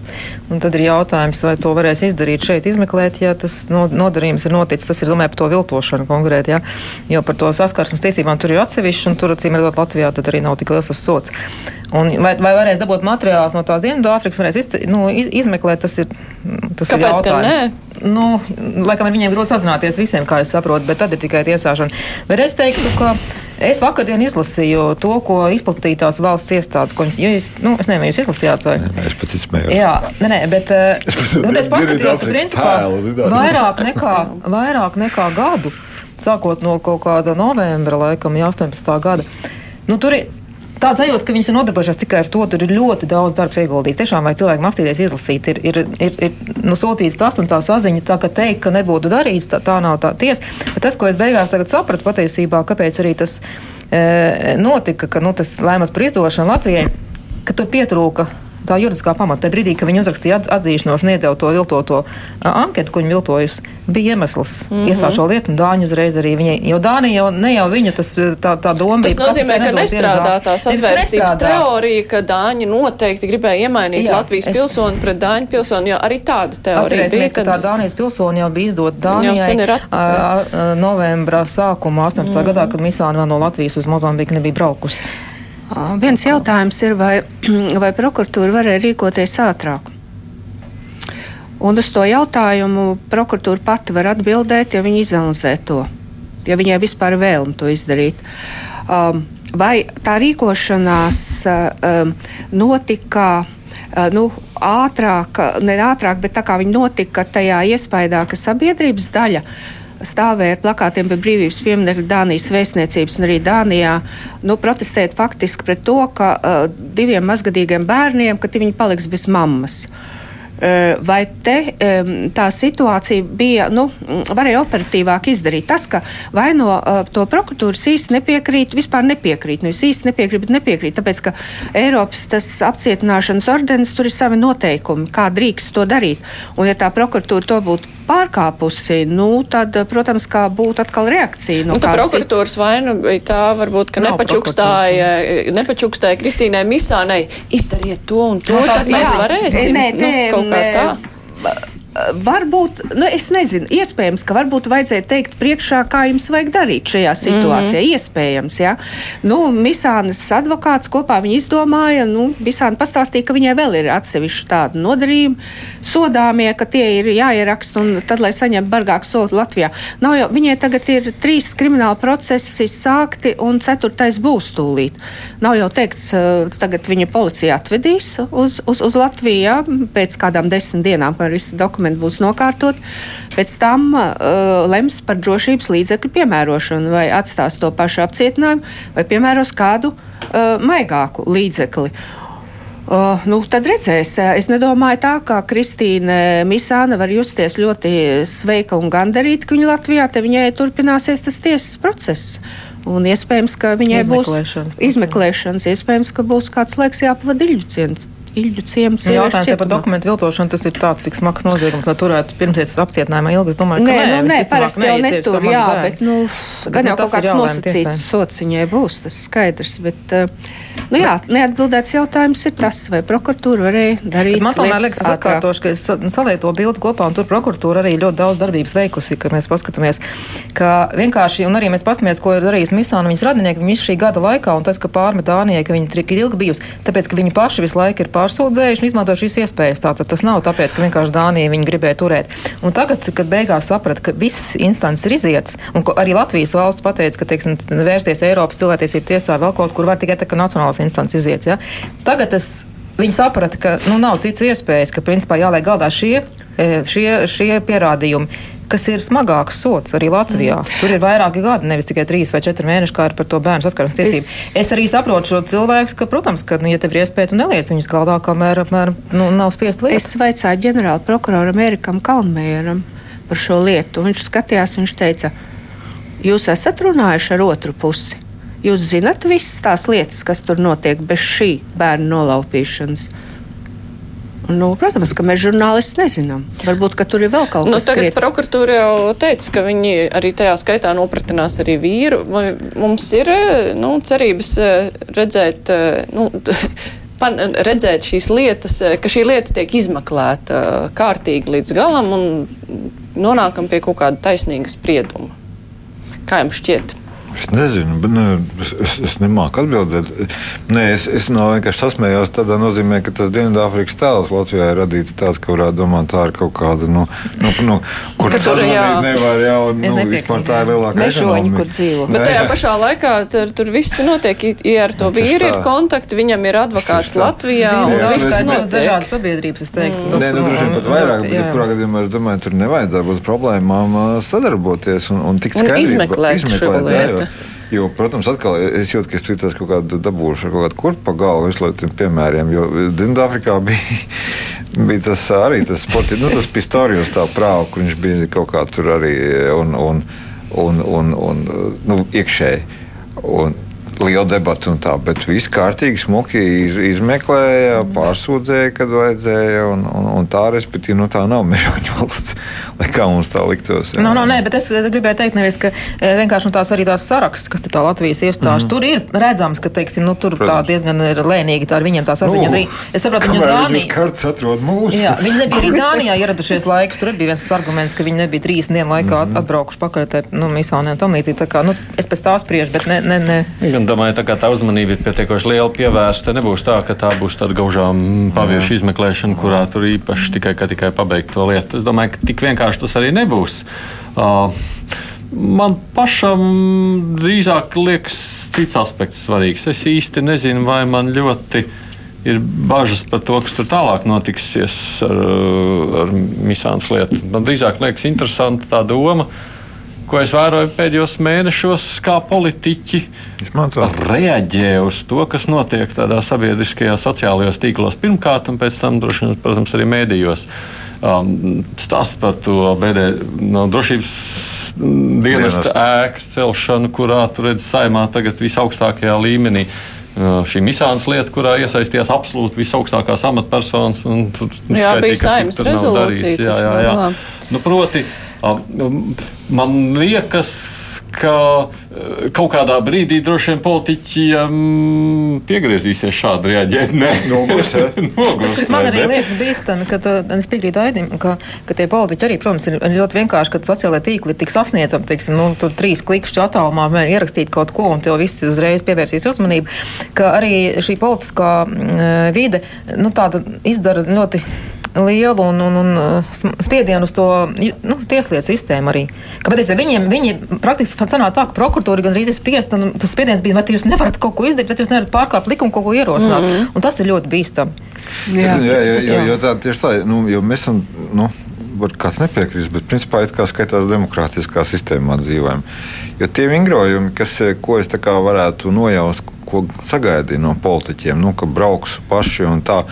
Un tad ir jautājums, vai to varēs izdarīt šeit, izmeklēt, ja tas no- nodarījums ir noticis. Tas ir domāju par to viltošanu konkrēti, ja? jo par to saskarsmes tiesībām tur ir atsevišķi, un tur, acīm redzot, Latvijā tad arī nav tik liels tas sots. Un vai, vai varēs dabūt materiālus no tās Dienvidāfrikas, varēs izte, nu, iz, izmeklēt, tas ir, tas ir Kāpēc gan jautājums. nu, laikam ar viņiem grūti sazināties visiem, kā es saprotu, bet tad ir tikai tiesāšana. Bet es teiktu, ka es vakardien izlasīju to, ko izplatīja tās valsts iestādes, ko viņas, jūs, nu, es nezinu, jūs izlasījāt vai? Nē, es pats izsmējos. Jā, nē, nē, bet Es pats- nu, es paskatījos, ka principā Tēlu, vairāk nekā, vairāk nekā gadu, sākot no kaut kāda novembra laikam, ja 18. gada, nu, tur ir Tāds sajūta, ka viņas ir nodarbojušās tikai ar to, tur ir ļoti daudz darbs ieguldīts. Tiešām vajag cilvēkam apstīties, izlasīt, ir, ir, ir, ir nu, sūtīts tas un tā saziņa. Tā kā teikt, ka nebūtu darīts, tā, tā nav tā tiesa. Bet tas, ko es beigās sapratu patiesībā, kāpēc arī tas e, notika, ka nu, tas lēmums par izdošanu Latvijai, ka tur pietrūka tā juridiskā pamata. Tajā brīdī, kad viņi uzrakstīja atz- atzīšanos, nedēļu to viltoto anketu, ko viņi viltojusi, bija iemesls mm -hmm. iesākt šo lietu. Dāņi uzreiz arī viņai, jo Dānija jau ne jau viņa tas, tā, tā doma Tas bija. ka nozīmē, ka nestrādā tā sazvērstības teorija, ka Dāņi noteikti gribēja iemainīt Jā, Latvijas es- pilsoni pret Dāņu pilsoni, jo arī tāda teorija bija. Atcerēsimies, ka tā Dānijas pilsoni jau bija ir Dānijai at- ā, novembra sākumā, 18. Mm. gadā, kad Misāna vēl no Latvijas uz Mozambiku nebija braukusi. Viens jautājums ir, vai, <clears throat> vai prokuratūra varēja rīkoties ātrāk? Un uz to jautājumu prokuratūra pati var atbildēt, ja viņa izanalizē to, ja viņai vispār ir vēlme to izdarīt. Um, vai tā rīkošanās uh, um, notika uh, nu, ātrāk, ne ātrāk, bet tā kā viņa notika tajā iespējā, ka sabiedrības daļa stāvēja ar plakātiem pie brīvības pieminiekta Dānijas vēstniecības un arī Dānijā nu, protestēt faktiski pret to, ka uh, diviem mazgadīgiem bērniem, ka viņi paliks bez mammas. Uh, Vai te tā situācija bija, nu, varēja operatīvāk izdarīt? Tas, ka vai no uh, to prokuratūras īsti nepiekrīt, vispār nepiekrīt, nevis īsti nepiekrīt, bet nepiekrīt, tāpēc, ka Eiropas tas apcietināšanas ordenis tur ir savi noteikumi, kā drīkst to darīt. Un, ja tā prokuratūra to būtu pārkāpusi, nu, tad, protams, kā būtu atkal reakcija. Nu, No tā kādas prokuratūras vaina bija tā, varbūt, ka Nav nepačukstāja, nepačukstāja Kristīnai Misānai, izdariet to un to, Nu, tad tas mēs varēsim. Nē, nu, te, kaut kā tā. Varbūt, nu, es nezinu, iespējams, ka varbūt vajadzēja teikt priekšā, kā jums vajag darīt šajā situācijā. Mm -hmm. Iespējams, jā. Nu, Misānas advokāts kopā viņi izdomāja, nu, Misāna pastāstīja, ka viņai vēl ir atsevišķi tādi nodarījumi, sodāmie, ka tie ir jāieraksta un tad, lai saņemtu bargāku sodu Latvijā. Nav jau, viņai tagad ir trīs krimināli procesi sākti un ceturtais būs tūlīt. Nav jau teikts, eh, tagad viņa policija atvedīs uz, uz, uz Latviju jā, pēc kādām desmit dienām, kad visi dokumenti būs nokārtot. Pēc tam uh, lems par drošības līdzekļu piemērošanu, vai atstās to pašu apcietinājumu, vai piemēros kādu uh, maigāku līdzekli. Uh, nu, tad redzēs. Es nedomāju, tā, ka Kristīna Misāna var justies ļoti sveika un gandarīta, ka viņa Latvijā te viņai turpināsies tas tiesas process. Un iespējams, ka viņai būs Izmeklēšanas process. izmeklēšanas, iespējams, ka būs kāds laiks jāpavada Ilģu ciems. Ilģu ciems Nu, Jautājums ja par dokumentu viltošanu, tas ir tāds, cik smags noziegums, lai turētu pirmsies apcietinājumā ilgi. Es domāju, ka Nē, nu, nē parasti jau netur, jā, bērnu. bet, nu, Tad, gan nu, jau tas kaut kāds nosacīts viņai būs, tas skaidrs, bet, eh, nu jā, neatbildēts jautājums ir tas, vai prokuratūra varēja darīt Man tomēr liekas, es ātrāk. atkārtošu, ka es sa- salieku to bildi kopā, un tur prokuratūra arī ļoti daudz darbības veikusi, ka mēs paskatāmies, ka vienkārši, un arī mēs paskatāmies, ko ir darījis Misāna viņas radinieki visu šī gada laikā, un tas, ka pārmet Dānijai, ka viņi tik ilgi bijusi, tāpēc, ka viņi paši visu laiku ir pārsūdzējuši un izmantojuši šīs iespējas. Tātad tas nav tāpēc, ka vienkārši Dānija viņi gribēja turēt. Un tagad, kad beigās saprata, ka viss instances ir iziets, un arī Latvijas valsts pateica, ka, teiksim, vērsties Eiropas cilvēktiesību tiesā vēl kaut kur var tikai tā, ka nacionālās instances iziets. Ja? Tagad tas Viņi saprata, ka nu, nav citas iespējas, ka principā jāliek galdā šie, e, šie, šie pierādījumi, kas ir smagāks sots arī Latvijā. Mm. Tur ir vairāki gadi, nevis tikai trīs vai četri mēneši, kā ir par to bērnu saskarsmes tiesību. Es, es arī saprotu šo cilvēku, ka, protams, ka, nu, ja tev ir iespēja, tu neliec viņus galdā, kamēr apmēram nu, nav spiest lietas. Es vaicāju ģenerāla prokuroram Erikam Kalnmēram par šo lietu. Viņš skatījās, viņš teica, jūs esat runājuši ar otru pusi. Jūs zinat visas tās lietas, kas tur notiek bez šī bērnu nolaupīšanas. Nu, protams, ka mēs žurnālisti nezinām. Varbūt, tur ir vēl kaut Nu, kas tagad tāds. prokuratūra jau teica, ka viņi arī tajā skaitā nopratinās arī vīru. Mums ir nu, cerības eh, redzēt, eh, nu, <laughs> pan, redzēt šīs lietas, eh, ka šī lieta tiek izmeklēta kārtīgi līdz galam un nonākam pie kaut kāda taisnīga sprieduma. Kā jums šķiet? Es nezinu, bet ne, es, es, es nemāku atbildēt. Nē, es, es no vienkārši sasmējos tādā nozīmē, ka tas Dienvidāfrikas tēls Latvijā ir radīts tāds, ka varētu domāt, tā ir kaut kāda, nu, nu, nu kur tas uzmanība nevar jau, nu, vispār tā ir lielākā ekonomika. kur dzīvo. Bet tajā jā. pašā laikā tur, tur viss notiek. Ja ar to Tieši vīru ir kontakti, viņam ir advokāts. Latvijā. Ir ļoti notiek. dažādas sabiedrības, es teiktu. Tas, Nē, nu, nu, droši vien pat vairāk, bet jā. jebkurā gadījumā es domāju, tur nevajadzētu būt problēmām sadarboties un, Un skaidrību- izmeklēt lietu. jo- protams, atkal es jūtu, ka es tur kaut kādu dabūšu, kaut kādu kurpu galvu visu laiku piemēriem. Jo Dienvidāfrikā bija, bija tas arī tas sports, nu, tas Pistorijos tā prāva, kur viņš bija kaut kā tur arī un, un, un, un, un nu, iekšēji. Un, Liela debata un tā, bet viss kārtīgi, smuki iz, izmeklēja, pārsūdzēja, kad vajadzēja. Un, un, un tā, respektīvi, nu, tā nav mežoņu valsts, <laughs> lai kā mums tā liktos. jā. No, no, nē, bet es gribēju teikt, nevis, ka e, vienkārši nu, tās arī tās saraksts, kas tā Latvijas iestāžu, mm -hmm. tur ir redzams, ka teiksim, nu, tur tā Protams. diezgan ir lēnīgi tā ar viņiem tā saziņa. Nu, arī. Es saprotu, Dānija. viņas kartes atrod mūsu. Jā, viņi nebija arī <laughs> Dānijā ieradušies laiks. Tur bija viens arguments, ka viņi nebija trīs dienu laikā Mhm. at- atbraukuši pakaļ tai nu, misānē un tam līdzīgi. Tā kā, nu, es pēc tā spriežu, bet ne, ne, ne. Gan domāju, tā kā tā uzmanība ir pietiekoši liela pievērsta. Nebūs tā, ka tā būs tāda gaužām paviešu izmeklēšana, kurā tur īpaši tikai, ka tikai pabeigt to lietu. Es domāju, ka tik vienkārši tas arī nebūs. Uh, Man pašam drīzāk liekas cits aspekts svarīgs. Es īsti nezinu, vai man ļoti ir bažas par to, kas tur tālāk notiksies ar, ar Misānas lietu. Man drīzāk liekas interesanta tā doma, ko es vēroju pēdējos mēnešos, kā politiķi reaģē uz to, kas notiek tādā sabiedriskajā, sociālajos tīklos pirmkārt, un pēc tam, droši vien, protams, arī mēdījos. Um, Stāsts par to BD, no drošības dienesta Dienesta. ēkas celšanu, kurā tur redzams, saimā tagad visaugstākajā līmenī. Uh, Šī misāns lieta, kurā iesaistījās absolūti visaugstākās amatpersonas. un tur Jā, bija saimnes rezolūcija, darīts. Jā, jā, jā. Nu, proti, man liekas, ka eh, kaut kādā brīdī droši vien politiķiem piegriezīsies šādi reaģēt. Nē, Nogurs, ja? Tas, kas man arī liekas bīstami, ka es piekrītu Aidim, ka, ka tie politiķi arī, protams, ir ļoti vienkārši, ka sociālai tīkli ir tik sasniedzami, teiksim, nu, tur trīs klikšķu attālumā ierakstīt kaut ko, un tev viss uzreiz pievērsīs uzmanību, ka arī šī politiskā mm, vide, nu, tāda izdara ļoti lielu un, un, un uh, spiedienu uz to nu, tieslietu sistēmu arī. Ka, patiesībā viņiem, viņi praktiski sanāk tā, ka prokuratūra gan arī ir spiesta, un tas spiediens bija, vai jūs nevarat kaut ko izdarīt, vai jūs nevarat pārkāpt likumu, kaut ko ierosināt. Mm -hmm. Un tas ir ļoti bīstami. Jā, jā, jā, jā, jā. jo tā tieši tā, nu, jo mēs esam, nu, var kāds nepiekrist, bet principā it kā skaitās demokrātiskā sistēmā dzīvojam. Jo tie vingrojumi, kas, eh, ko es tā kā varētu nojaust, ko sagaidīju no politiķiem, nu, ka brauks paši un tā.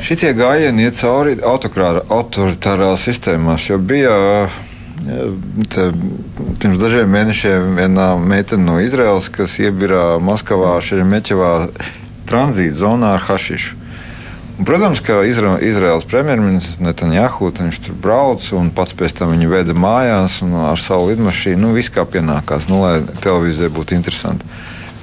Šitie gājieni iet cauri autoritārās sistēmās, jo bija eh, te, pirms dažiem mēnešiem viena meitene no Izraels, kas iebira Maskavā, Šeremeķevā tranzīta zonā ar hašišu. Un, protams, ka Izra Izraels premjerministrs Netanjahu tur brauc un pats pēc tam viņu veda mājās ar savu lidmašīnu. Nu, viss kā pienākās, nu, lai televīzijai būtu interesanti.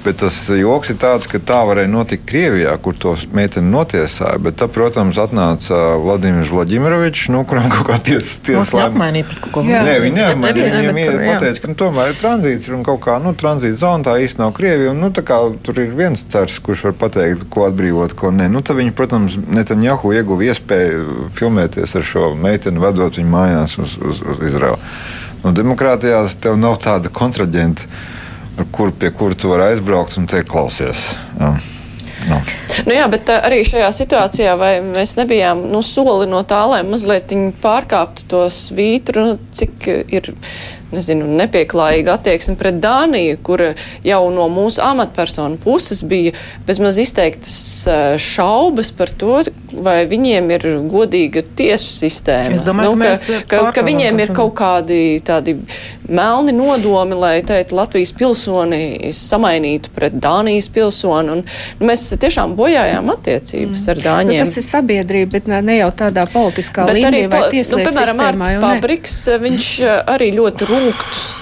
Bet tas joks ir tāds, ka tā varēja notikt Krievijā, kur to meiteni notiesāja. Bet, tā, protams, atnāca Vladimirs Vladimirovičs, nu, kuram kaut kā tiesas Mums tiesa neapmainīja pret kaut ko. Jā. Nē, viņi neapmainīja. Bet, ir pateicis, ka nu, tomēr ir tranzīts un kaut kā nu, tranzīta zona tā īsti nav Krievija. Un, nu, tā kā, tur ir viens cers, kurš var pateikt, ko atbrīvot, ko nē. Nu, tad viņi, protams, Netanjahu ieguva iespēju filmēties ar šo meiteni, vedot viņu mājās uz, uz, uz Izraelu. Nu, demokrātijās tev nav tāda kontraģenta, ar kur, pie kura tu vari aizbraukt un teikt, klausies. Jā. Nu. Nu jā, bet uh, arī šajā situācijā, mēs nebijām nu, soli no tā, lai mazliet pārkāptu to svītru, nu, cik ir nezinu, nepieklājīga attieksme pret Dāniju, kur jau no mūsu amatpersonu puses bija bezmaz izteiktas uh, šaubas par to, vai viņiem ir godīga tiesu sistēma. Es domāju, nu, ka ka, ka, ka pārkāpjam viņiem ir kaut kādi tādi melni nodomi, lai teikt, Latvijas pilsoni samainītu pret Dānijas pilsoni. Un, nu, mēs tiešām bojājām attiecības ar Nu, Dāņiem. tas ir sabiedrība, bet ne, ne jau tādā politiskā Bet arī, līmenī vai po- nu, tieslietu piemēram, sistēmā. Mārcis jau ne. Pabriks, viņš eh, arī ļoti rūktus,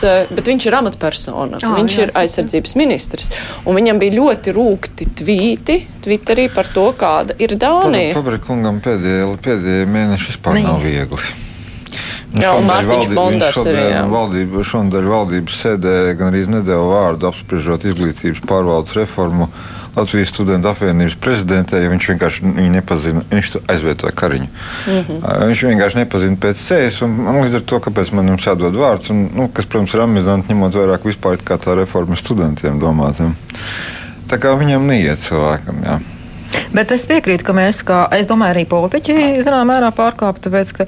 eh, bet viņš ir amatpersona. Ā, viņš jā, ir aizsardzības ministrs. Un viņam bija ļoti rūkti tvīti Twitterī par to, kāda ir Dānija. Pabrikungam pēdējie, pēdējie mēneši vispār Nē. nav viegli. Jā, jā. Valdība, šonadēļ valdības sēdē gan arī nedēļa vārdu apspriežot izglītības pārvaldes reformu Latvijas studentu apvienības prezidentē, jo viņš vienkārši nepazina. Viņš to aizvietoja Kariņu. Mm -hmm. Viņš vienkārši nepazina pēc sejas, un man līdz ar to, kāpēc man jums jādod vārds, un, nu, kas, protams, ir amizanti, ņemot vairāk vispār kā tā reforma studentiem domātiem. Tā kā viņam neiet cilvēkam, jā. Bet es piekrītu, ka mēs, kā es domāju, arī politiķi, zināmā mērā pārkāpj. Tāpēc, ka,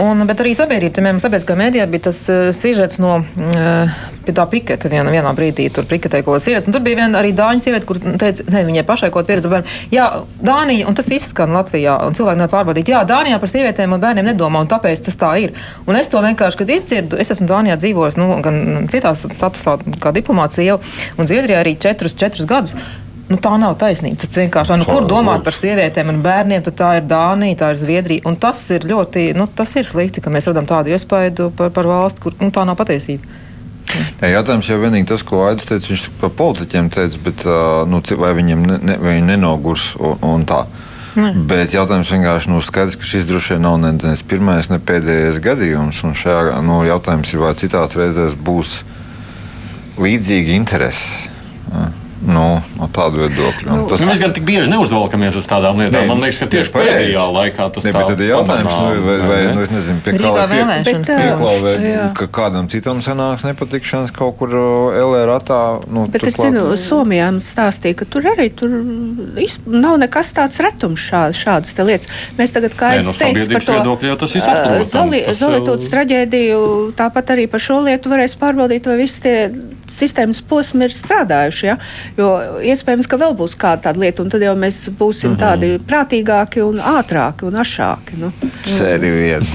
un, bet arī sabiedrība, piemēram, sabiedriskā mēdījā bija tas uh, sižets no uh, pie tā piketa vienā, vienā brīdī. Tur piketēja kaut kāda sieviete. Un tur bija viena arī dāņu sieviete, kur teica, ne, viņai pašai kaut pieredze. Bērni. Jā, Dānija, un tas izskan Latvijā, un cilvēki nevar pārbaudīt. Jā, Dānijā par sievietēm un bērniem nedomā, un tāpēc tas tā ir. Un es to vienkārši, kad izdzirdu, es esmu Dānijā dzīvojis, nu, gan citās statusā, kā diplomācija, un Zviedrijā arī četrus, četrus gadus. Nu, tā nav taisnība. Tas vienkārši, nu, kur domāt par sievietēm un bērniem, tad tā ir Dānija, tā ir Zviedrija. Un tas ir ļoti, nu, tas ir slikti, ka mēs radām tādu iespaidu par, par valsti, kur nu, tā nav patiesība. Jā, jautājums jau vienīgi tas, ko Aits teica, viņš par politiķiem teica, bet nu, vai viņiem ne, ne, vai nenogurs un, un tā. Ne. Bet jautājums vienkārši nu, skaidrs, ka šis droši vien nav ne, ne pirmais, ne pēdējais gadījums. Un šajā nu, jautājums ir, vai citās reizēs būs līdzīga interese. Ja? Nu, no tādu viedokļu. Un Nu, mēs gan tik bieži neuzvelkamies uz tādām lietām. Nē, Man liekas, ka tieši pareizi. pēdējā laikā tas Ne, tā tad ir jautājums, pamanām, nu, vai, vai ne? nu, es nezinu, pie kā Rīgā lai pie- vēlēšanas. Bet, ā, pieklauvē, jā. ka kādam citam sanāks nepatikšanas kaut kur uh, LRAtā. Nu, Bet es zinu, Somijā man stāstīja, ka tur arī tur nav nekas tāds retums šād, šādas te lietas. Mēs tagad, kā no Aits teica, par to viedokļa jau tas ir ā, saprotams. Zoli- Tas Zolītūtas jau- traģēdiju, tāpat arī par šo lietu varēs pārbaudīt, vai visi tie sistēmas posmi ir strādājuši. Ja? Jo iespējams, ka vēl būs kāda tāda lieta, un tad jau mēs būsim Mhm. tādi prātīgāki un ātrāki un ašāki. Nu. Sēri viena.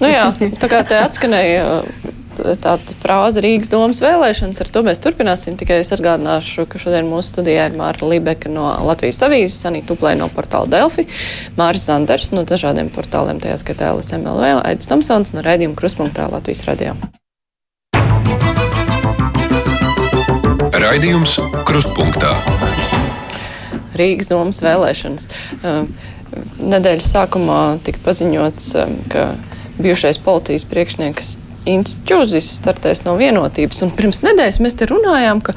Nu jā, tā kā te atskanēja uh, tāda frāze Rīgas domas vēlēšanas, ar to mēs turpināsim. Tikai es atgādināšu, ka šodien mūsu studijā ir Māra Libeka no Latvijas avīzes, Anita Tuplē no portāla Delfi, Māris Zanders no dažādiem portāliem, tajā skaitā LSMLV, Aidis Tomsons no raidījuma Kruspunktā Latvijas radio. Raidījums Krustpunktā. Rīgas domas vēlēšanas. Nedēļas sākumā tika paziņots, ka bijušais policijas priekšnieks Inns Čuzis startēs no vienotības. Un pirms nedēļas mēs te runājām, ka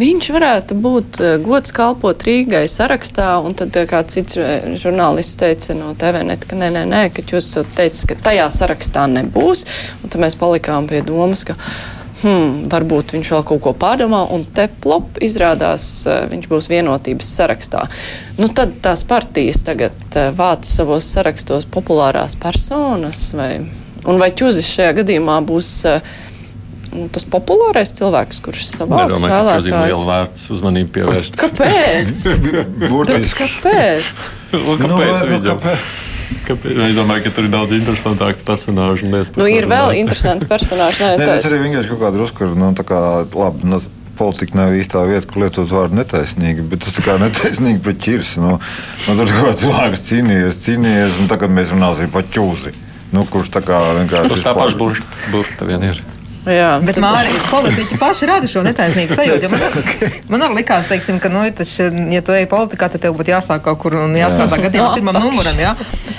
viņš varētu būt gods kalpot Rīgai sarakstā. Un tad kāds cits žurnālists teica no TVNet, ka nē, nē, nē, ka Čuzis teica, ka tajā sarakstā nebūs. Un tad mēs palikām pie domas, ka hmm, varbūt viņš vēl kaut ko pārdomā, un te plop izrādās, eh, viņš būs vienotības sarakstā. Nu, tad tās partijas tagad eh, vāc savos sarakstos populārās personas, vai, un vai Čuzis šajā gadījumā būs eh, nu, tas populārais cilvēks, kurš savāks Nedomāju, ka ir liela vērts uzmanību pievērst. Kāpēc? <laughs> Burtiski. Kāpēc? Nu, <laughs> Nu, kāpēc vai- nu, kāpēc? Kāpēc? Es domāju, ka tur ir daudz interesantāku personāžu. Nu, ir vēl interesanti personāži. <laughs> Nē, Nē, tā- es arī vienkārši kaut kādu uzskatu, nu, tā kā labi. Nu, Politika nav īstā vieta, kur lietot vārdu netaisnīgi, bet tas tā kā netaisnīgi pret ķirsi. Nu, nu, tur kaut kāds cilvēks cīnījies, cīnījies, un tagad mēs runāsim par ķūzi. Nu, kurš tā kā vienkārši Tas tā paša burta, burta vien ir. Jā, Bet Mārija, politiķi paši rada šo netaisnību sajūtu. Man, man arī likās, teiksim, ka, nu, taču, ja tu ej politikā, tad tev būtu jāsāk kaut kur un jāstrādā gadījumā pirmam numuram. Jā?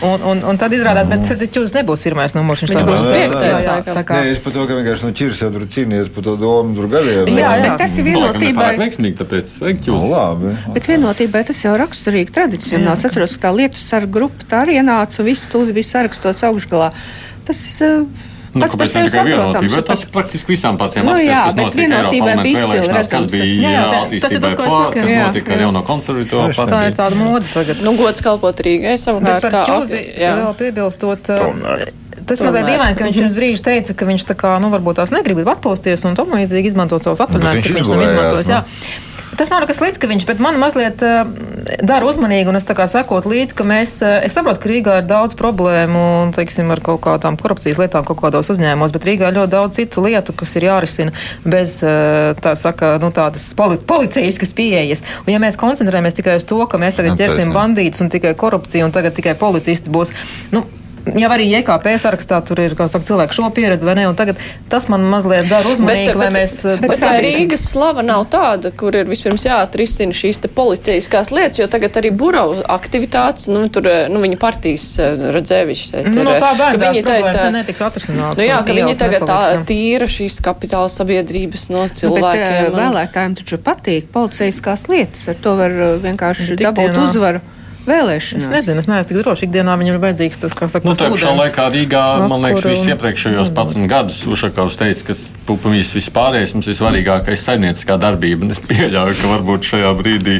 Un, un, un tad izrādās, bet tas taču nebūs pirmais numurs. Viņš tā būs piektais, jā, jā, laikam. tā kā. Nē, es par to, ka vienkārši no ķirsi jau tur cīnījies par to domu tur gadiem. Jā, jā. Bet tas ir vienotībai. veiksmīgi, tāpēc vajag Nu, labi. Bet vienotībai tas jau raksturīgi tradicionāls. Es atceros, ka tā lietu sarga grupa tā arī ienāca un viss stūdi bija sarakstos augšgalā. Tas uh, Nu, pats par sevi saprotams. vienotība? Tas praktiski visām partijām Nu, jā, kas bet notika bija izcili vēlēšanās, kas bija attīstībai tas, ko es pār, saku, kas jā, notika ar jauno konservatīvo Tā ir partiju. tāda moda tagad. Nu, gods kalpot Rīgai Bet savukārt. par tā, ķūzi vēl piebilstot. Tomēr. Tas mazliet Tomēr. dīvaini, ka viņš pirms brīža teica, ka viņš tā kā, nu, varbūt tās negrib atpūsties un līdzīgi izmantot savus atvaļinājumus, ja viņš nav izmantojis. Tas nav nekas slikts, ka viņš, bet man mazliet uh, dara uzmanīgi, un es tā kā sekot līdzi, ka mēs, uh, es saprotu, ka Rīgā ir daudz problēmu, un, teiksim, ar kaut kādām korupcijas lietām kaut kādos uzņēmumos, bet Rīgā ir ļoti daudz citu lietu, kas ir jārisina bez, uh, tā saka, nu, tādas poli policijaskas pieejas. Un ja mēs koncentrējamies tikai uz to, ka mēs tagad ķersim bandītus un tikai korupciju, un tagad tikai policisti būs, nu, jau arī JKP sarakstā tur ir saka, cilvēku šo pieredzi, vai ne? Un tagad tas man mazliet dara uzmanīgi, Bet- lai bet- mēs. Bet bet tā Rīgas slava nav tāda, kur ir vispirms jāatrisina šīs policijaskās lietas, jo tagad arī burau aktivitātes, nu, tur, eh, nu, viņa partijas redzēvišķi. Nu, no tā bērnās viņa problēmas tā- ne- netiks atrisināts. Nu jā, ka viņi tagad tā nepaliks, jā. tīra šīs kapitāla sabiedrības no Nu, bet, cilvēkiem. eh, un- vēlētājiem taču patīk policijaskās lietas. Ar to var eh, vienkārši Tik dabūt uzvaru vēlēšanās. Es nezinu, es neesmu tik droši. Ikdienā viņam ir vajadzīgs tas, kā saka, Nu, tas tā pašā laikā Rīgā, man liekas, kur, viss um, iepriekšējos 11 gadus Ušakovs teica, ka pupamīs vispārējais mums ir svarīgākais saimnieciskā darbība. Un es pieļauju, ka varbūt šajā brīdī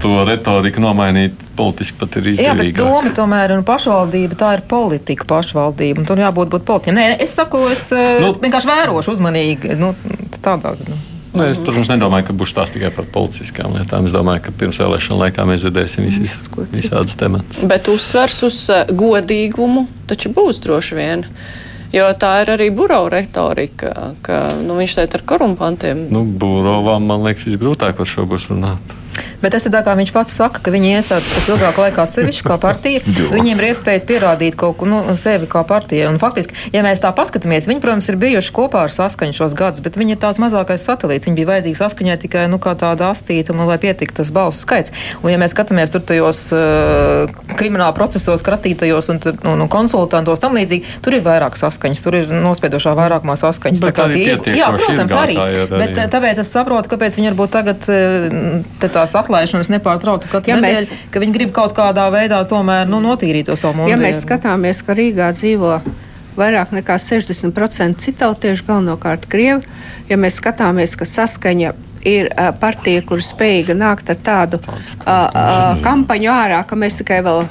to retoriku nomainīt politiski pat ir Jā, bet doma tomēr ir pašvaldība, tā ir politika pašvaldība. un Tur jābūt būt politiķiem. Nē, es saku, es nu, Nu- vienkārši vērošu uzmanīgi. Nu, tādā ziņā. Nu, es, protams, nedomāju, ka būs tās tikai par politiskām lietām. Es domāju, ka pirms vēlēšana laikā mēs dzirdēsim visas, visādas tematus. Bet uzsvers uz eh, godīgumu taču būs droši vien. Jo tā ir arī burbuļu retorika, ka nu, viņš šeit ar korumpantiem. Nu, Būrovām, man liekas, visgrūtāk par šo būs runāt. Bet tas ir tā, kā viņš pats saka, ka viņi iestāda pēc ilgāka laika atsevišķi kā partija. <laughs> Viņiem ir iespējas pierādīt kaut ko nu, sevi kā partija. Un faktiski, ja mēs tā paskatāmies, viņi, protams, ir bijuši kopā ar saskaņu šos gadus, bet viņi ir tāds mazākais satelīts. Viņi bija vajadzīgi saskaņai tikai nu, kā tāda astīta, nu, lai pietiktu tas balsu skaits. Un, ja mēs skatāmies tur tajos uh, krimināla procesos, kratītajos un, tur, un, un konsultantos tam līdzīgi, tur ir vairāk saskaņas, tur ir nospiedošā vairākumā saskaņas. Bet Tā kā arī tie- pietiekoši Jā, protams, arī. arī. Bet, eh, tāpēc es saprotu, kāpēc viņi varbūt tagad eh, te tās atlaišanas nepārtraukti katru Ja ja mēs- nedēļu, ka viņi grib kaut kādā veidā tomēr nu, notīrīt to savu monētu. Ja mēs skatāmies, ka Rīgā dzīvo vairāk nekā 60% citautiešu, galvenokārt krievi, ja mēs skatāmies, ka saskaņa ir uh, partija, kur spējīga nākt ar tādu uh, uh, kampaņu ārā, ka mēs tikai vēl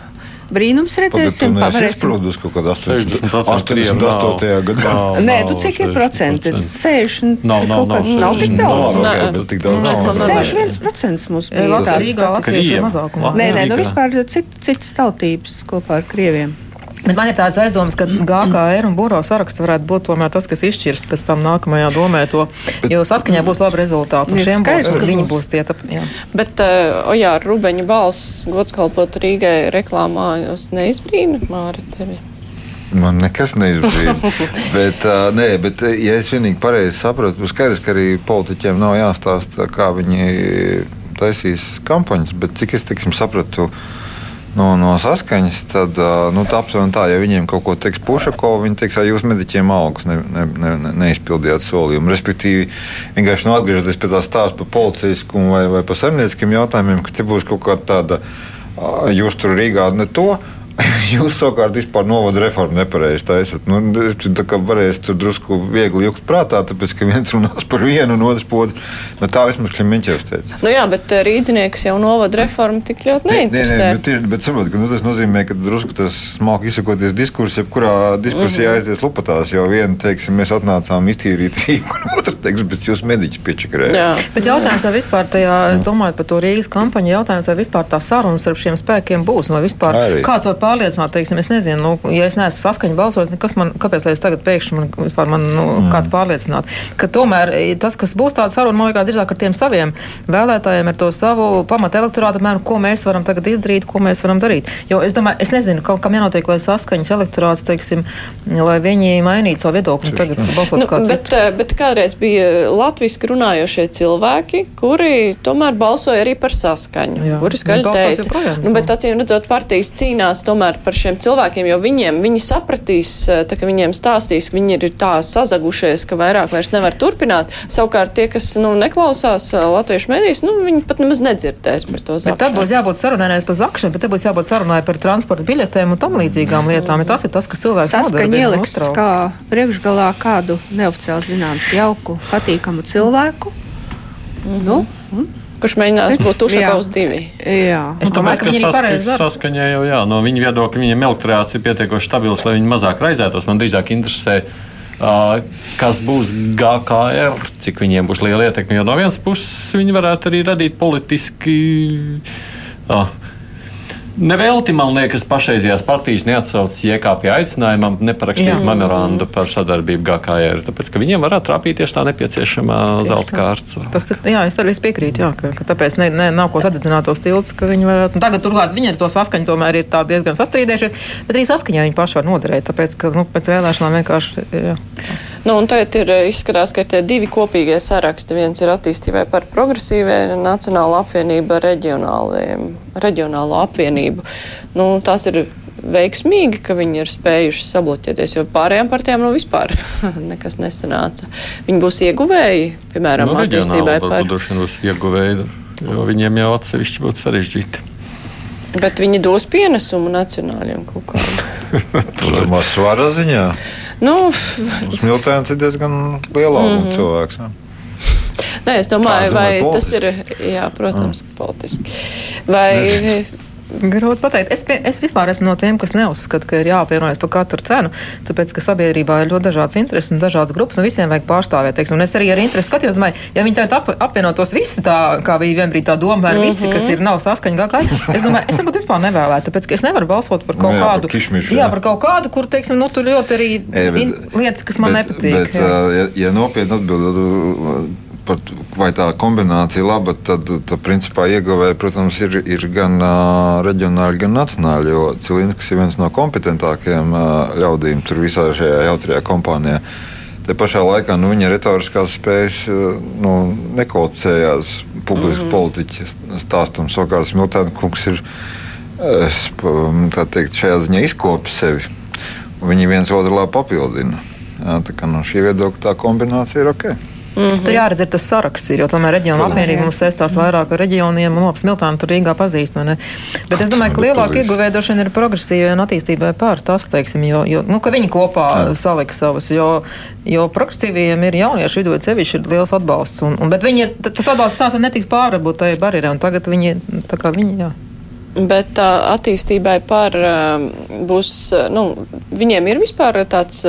brīnums redzēsim, Pagaid, tu neesi kaut kādā 60% krievu 88. nav. gadā. Nē, tu cik ir 60%. procenti? 60. Nav, nav, nav, nav tik 60. daudz. Nav, tik daudz Mēs nav. kaut kā- 61% mums bija. Latvijas tāds. Nē, nē, nu vispār cit, citas tautības kopā ar krieviem. Bet man ir tāds aizdoms, ka GKR un Būro saraksts varētu būt tomēr tas, kas izšķirs pēc tam nākamajā domē to, jo saskaņā būs labi rezultāti. Un šiem būs, skaidrs, ka viņi būs. būs tie. Tap, jā. Bet, uh, o jā, Rubeņa balss gods kalpot Rīgai reklāmā, jūs neizbrīna, Māri, tevi? Man nekas neizbrīna. <laughs> bet, uh, nē, bet, uh, ja es vienīgi pareizi saprotu, tad skaidrs, ka arī politiķiem nav jāstāsta, kā viņi taisīs kampaņas. Bet cik es tiksim, sapratu no, no saskaņas, tad nu, tā aptuveni tā, ja viņiem kaut ko teiks Pušako, viņi teiks, ka jūs mediķiem algas ne, ne, ne, ne, neizpildījāt solījumu. Respektīvi, vienkārši nu, atgriežoties pie tā stāsta par policijaskumu vai, vai par saimnieciskiem jautājumiem, ka te būs kaut kāda tāda, jūs tur Rīgā ne to. <laughs> Jūs savukārt vispār novada reformu nepareizi taisat. Nu, tā kā varēs tur drusku viegli jukt prātā, tāpēc, ka viens runās par vienu un otrs otru. Nu, tā vismaz Kliminčevs teica. Nu jā, bet eh, rīdzinieks jau novada reformu tik ļoti Nē, nē, neinteresē. bet, ir, bet saprot, ka, nu, tas nozīmē, ka drusku tas smalki izsakoties diskurs, jebkurā diskusijā mm -hmm. aizies lupatās. Jo viena teiksim, mēs atnācām iztīrīt <laughs> Rīgu, un otra teiks, bet jūs mediķis piečakarējāt. Jā. Bet jautājums, vai vispār tajā, es domāju par to Rīgas kampaņu, jautājums, vai vispār tā saruna starp šiem spēkiem būs, vai vispār Arī. kāds var pārliecināt, teiksim, es nezinu, nu, ja es neesmu saskaņu balsojis, kas man, kāpēc lai es tagad pēkšņi man, vispār man, nu, mm. kāds pārliecināt, ka tomēr e, tas, kas būs tāda saruna, man liekas, drīzāk ar tiem saviem vēlētājiem, ar to savu pamatu elektorātu, apmēram, ko mēs varam tagad izdarīt, ko mēs varam darīt. Jo es domāju, es nezinu, kam, kam jānotiek, lai saskaņas elektorāts, teiksim, lai viņi mainītu savu viedokli un tagad balsot Nu, kāds bet, eh, bet kādreiz bija latviešu runājošie cilvēki, kuri tomēr balsoja arī par saskaņu. Jā. Kuri skaļi Nu, teica, joprojām, nu, bet acīm redzot, partijas cīnās tomēr par šiem cilvēkiem, jo viņiem viņi sapratīs, eh, tā, ka viņiem stāstīs, ka viņi ir tā sazagušies, ka vairāk vairs nevar turpināt. Savukārt tie, kas nu, neklausās eh, latviešu medijas, nu, viņi pat nemaz nedzirdēs par to Bet tad zakšanu. būs jābūt sarunai nevis par zakšanu, bet te būs jābūt sarunai par transporta biļetēm un tam līdzīgām lietām. Ja tas ir tas, kas cilvēks Saskaņa ieliks kā priekšgalā kādu neoficiāli zināmu, jauku, patīkamu cilvēku. Nu, un, Kurš mēģinās būt. Ušakovs divi. jā. Es domāju, ka viņi arī pareizi dara. saskaņā jau jā, no viņa viedokļa viņiem elektorāts ir pietiekoši stabils, lai viņi mazāk raizētos. Man drīzāk interesē, uh, kas būs GKR, cik viņiem būs liela ietekme. Jo no vienas puses viņi varētu arī radīt politiski. Uh, Nevelti, man liekas, pašreizējās partijas neatsaucas JKP aicinājumam neparakstīt memorandu par sadarbību GKR, tāpēc, ka viņiem varētu trāpīties tā nepieciešamā zelta kārts. Tas ir, jā, es arī piekrītu, jā, ka, ka tāpēc ne, ne, nav ko sadedzināt tos tiltus, ka viņi varētu. Un tagad turklāt viņi ar to saskaņu tomēr ir diezgan sastrīdējušies, bet arī saskaņā viņi paši var noderēt, tāpēc, ka nu, pēc vēlēšanām vienkārši. Jā. Nu, un tagad ir izskatās, ka tie divi kopīgie saraksti. Viens ir attīstībai par progresīvai Nacionālo apvienību ar reģionālo apvienību. Nu, tās ir veiksmīgi, ka viņi ir spējuši sabloķēties, jo pārējām partijām nu vispār <laughs> nekas nesanāca. Viņi būs ieguvēji, piemēram, nu, attīstībai par. Droši vien būs ieguvēji, jo viņiem jau atsevišķi būtu sarežģīti. Bet viņi dos pienesumu nacionāliem kaut kādam. <laughs> Tur ir mazs svara ziņā. Nu, Smiltēns ir diezgan liela mm -hmm. cilvēks. Ja? Nē, es domāju, Tāda, vai tas ir, jā, protams, mm. politiski. Vai Grūti pateikt. Es, pie, es vispār esmu no tiem, kas neuzskata, ka ir jāapvienojas par katru cenu, tāpēc, ka sabiedrībā ir ļoti dažādas intereses un dažādas grupas, un visiem vajag pārstāvēt. Teiksim, un es arī ar interesi skatījos, domāju, ja viņi tagad ap, apvienotos visi tā, kā bija vienbrīd tā doma, vai mm -hmm. visi, kas ir nav saskaņā gākā, es domāju, es varbūt vispār nevēlētu, tāpēc, ka es nevaru balsot par kaut nu, jā, kādu, par kišmišu, jā, par kaut kādu, kur, teiksim, nu, tur ļoti arī e, bet, lietas, kas man bet, nepatīk. Bet, ja, ja nopietni atbildot par, vai tā kombinācija laba, tad, tad principā ieguvēji, protams, ir, ir gan uh, reģionāli, gan nacionāli. Jo Cilinskis ir viens no kompetentākajiem uh, ļaudīm tur visā šajā jautrajā kompānijā. Te pašā laikā nu, viņa retoriskās spējas nu, nekaucējās publiski mm -hmm. politiķi stāstam. Savukārt Smiltēna kungs ir teikt, šajā ziņā izkopis sevi. Viņi viens otru labi papildina. Jā, tā kā no šī viedokļa tā kombinācija ir ok. Mm -hmm. Tur jāredz, tas saraksts, jo tomēr reģiona apvienība mums saistās vairāk ar reģioniem, un labs Miltāna tur Rīgā pazīst. Bet es domāju, ka lielāka ieguvēja droši vien ir progresīvai un attīstībai pār tas, teiksim, jo, jo nu, ka viņi kopā Jā. salika savas, jo, jo progresīvajiem ir jauniešu vidū sevišķi ir liels atbalsts, un, un, bet viņi ir, tas atbalsts tās netiks pārvarbūt tajā barjerē, un tagad viņi, tā kā viņi, jā. Bet tā attīstībai par būs, nu, viņiem ir vispār tāds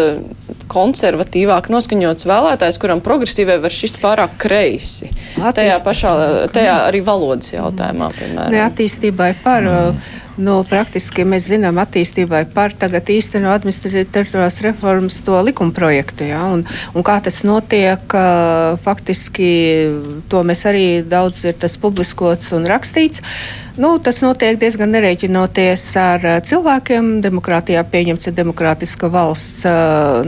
konservatīvāk noskaņots vēlētājs, kuram progresīvai var šis pārāk kreisi. Attīst... Tajā pašā, tajā arī valodas jautājumā, piemēram. Ne, attīstībai par. Mm. Nu, praktiski mēs zinām, attīstībai par tagad īsteno administratīvās reformas to likumprojektu. Ja, un, un kā tas notiek, faktiski to mēs arī daudz ir tas publiskots un rakstīts. Nu, tas notiek diezgan nereiķinoties ar cilvēkiem. Demokrātijā pieņemts, ja demokrātiska valsts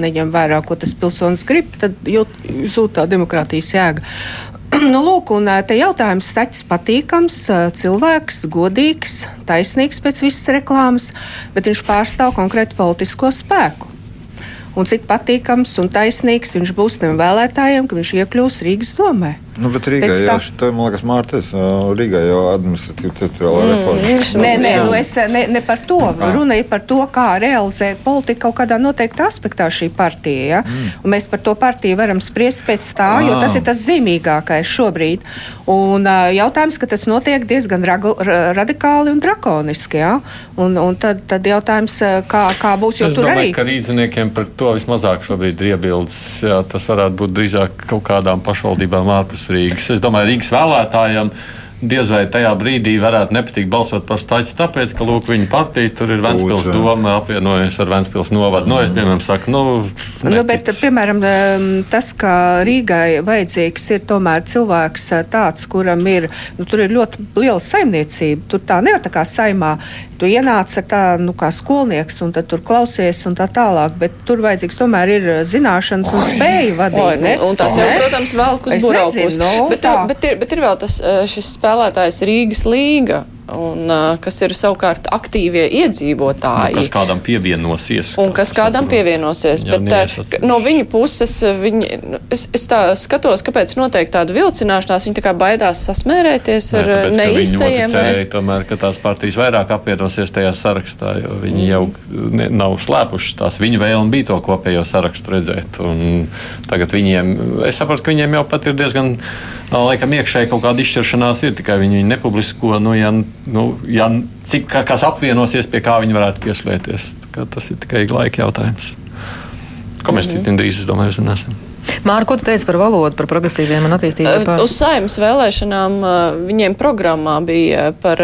neņem vērā, ko tas pilsonis grib, tad jūt, jūt tā demokrātijas jēga. <clears throat> nu, lūk, un te jautājums staķis patīkams, cilvēks, godīgs, taisnīgs pēc visas reklāmas, bet viņš pārstāv konkrētu politisko spēku un cik patīkams un taisnīgs viņš būs tiem vēlētājiem, ka viņš iekļūs Rīgas domē. Nu, bet Rīgā jau tā... šī, man liekas, Mārtiņš, Rīgā jau administratīva teritoriālā mm, reforma. Nē, nē, nu es ne, ne par to. Ah. Runa ir par to, kā realizēt politiku kaut kādā noteiktā aspektā šī partija. Ja? Mm. Un mēs par to partiju varam spriest pēc tā, ah. jo tas ir tas zīmīgākais šobrīd. Un jautājums, ka tas notiek diezgan ragu, radikāli un drakoniski. Ja? Un, un tad, tad jautājums, kā, kā būs, jo es tur domāju, arī. ka rīzniekiem par to vismazāk šobrīd ir iebildes. Jā, tas varētu būt drīzāk kaut kādām pašvaldībām ārpus Rīgas. Es domāju, Rīgas vēlētājiem diez vai tajā brīdī varētu nepatikt balsot par staķi, tāpēc, ka lūk, viņa partija tur ir Ventspils doma apvienojusies ar Ventspils novadu. Nu, es, piemēram, saku, nu, neticis. nu, bet, piemēram, tas, ka Rīgai vajadzīgs ir tomēr cilvēks tāds, kuram ir, nu, tur ir ļoti liela saimniecība. Tur tā nevar tā kā saimā tu ienāc ar tā, nu, kā skolnieks, un tur klausies, un tā tālāk. Bet tur vajadzīgs tomēr ir zināšanas un spēja vadīt. Oi, ne? Un tas jau, protams, vēl uz burbuļsaktas. No, bet, tā. bet, ir, bet ir vēl tas šis spēlētājs Rīgas līga un, uh, kas ir savukārt aktīvie iedzīvotāji. Nu, kas kādam pievienosies. Un kas kādam pievienosies. Jā, bet uh, no viņa puses viņi, es, es tā skatos, kāpēc notiek tāda vilcināšanās. Viņi tā kā baidās sasmērēties Nē, ar tāpēc, neīstajiem. Viņi tomēr, ka tās partijas vairāk apvienosies tajā sarakstā, jo viņi mm. jau ne, nav slēpušas tās. Viņu vēlme bija to kopējo sarakstu redzēt. Un tagad viņiem, es saprotu, ka viņiem jau pat ir diezgan, laikam, iekšēji kaut kāda izšķiršanās ir, tikai viņi nepublisko. Nu, ja, nu, ja, cik kas apvienosies, pie kā viņi varētu pieslēgties. Tas ir tikai laika jautājums. Ko mēs mm -hmm. drīz, es domāju, uzzināsim. Māra, ko tu teici par valodu, par progresīviem un attīstību? Par... Uz saimnes vēlēšanām viņiem programmā bija par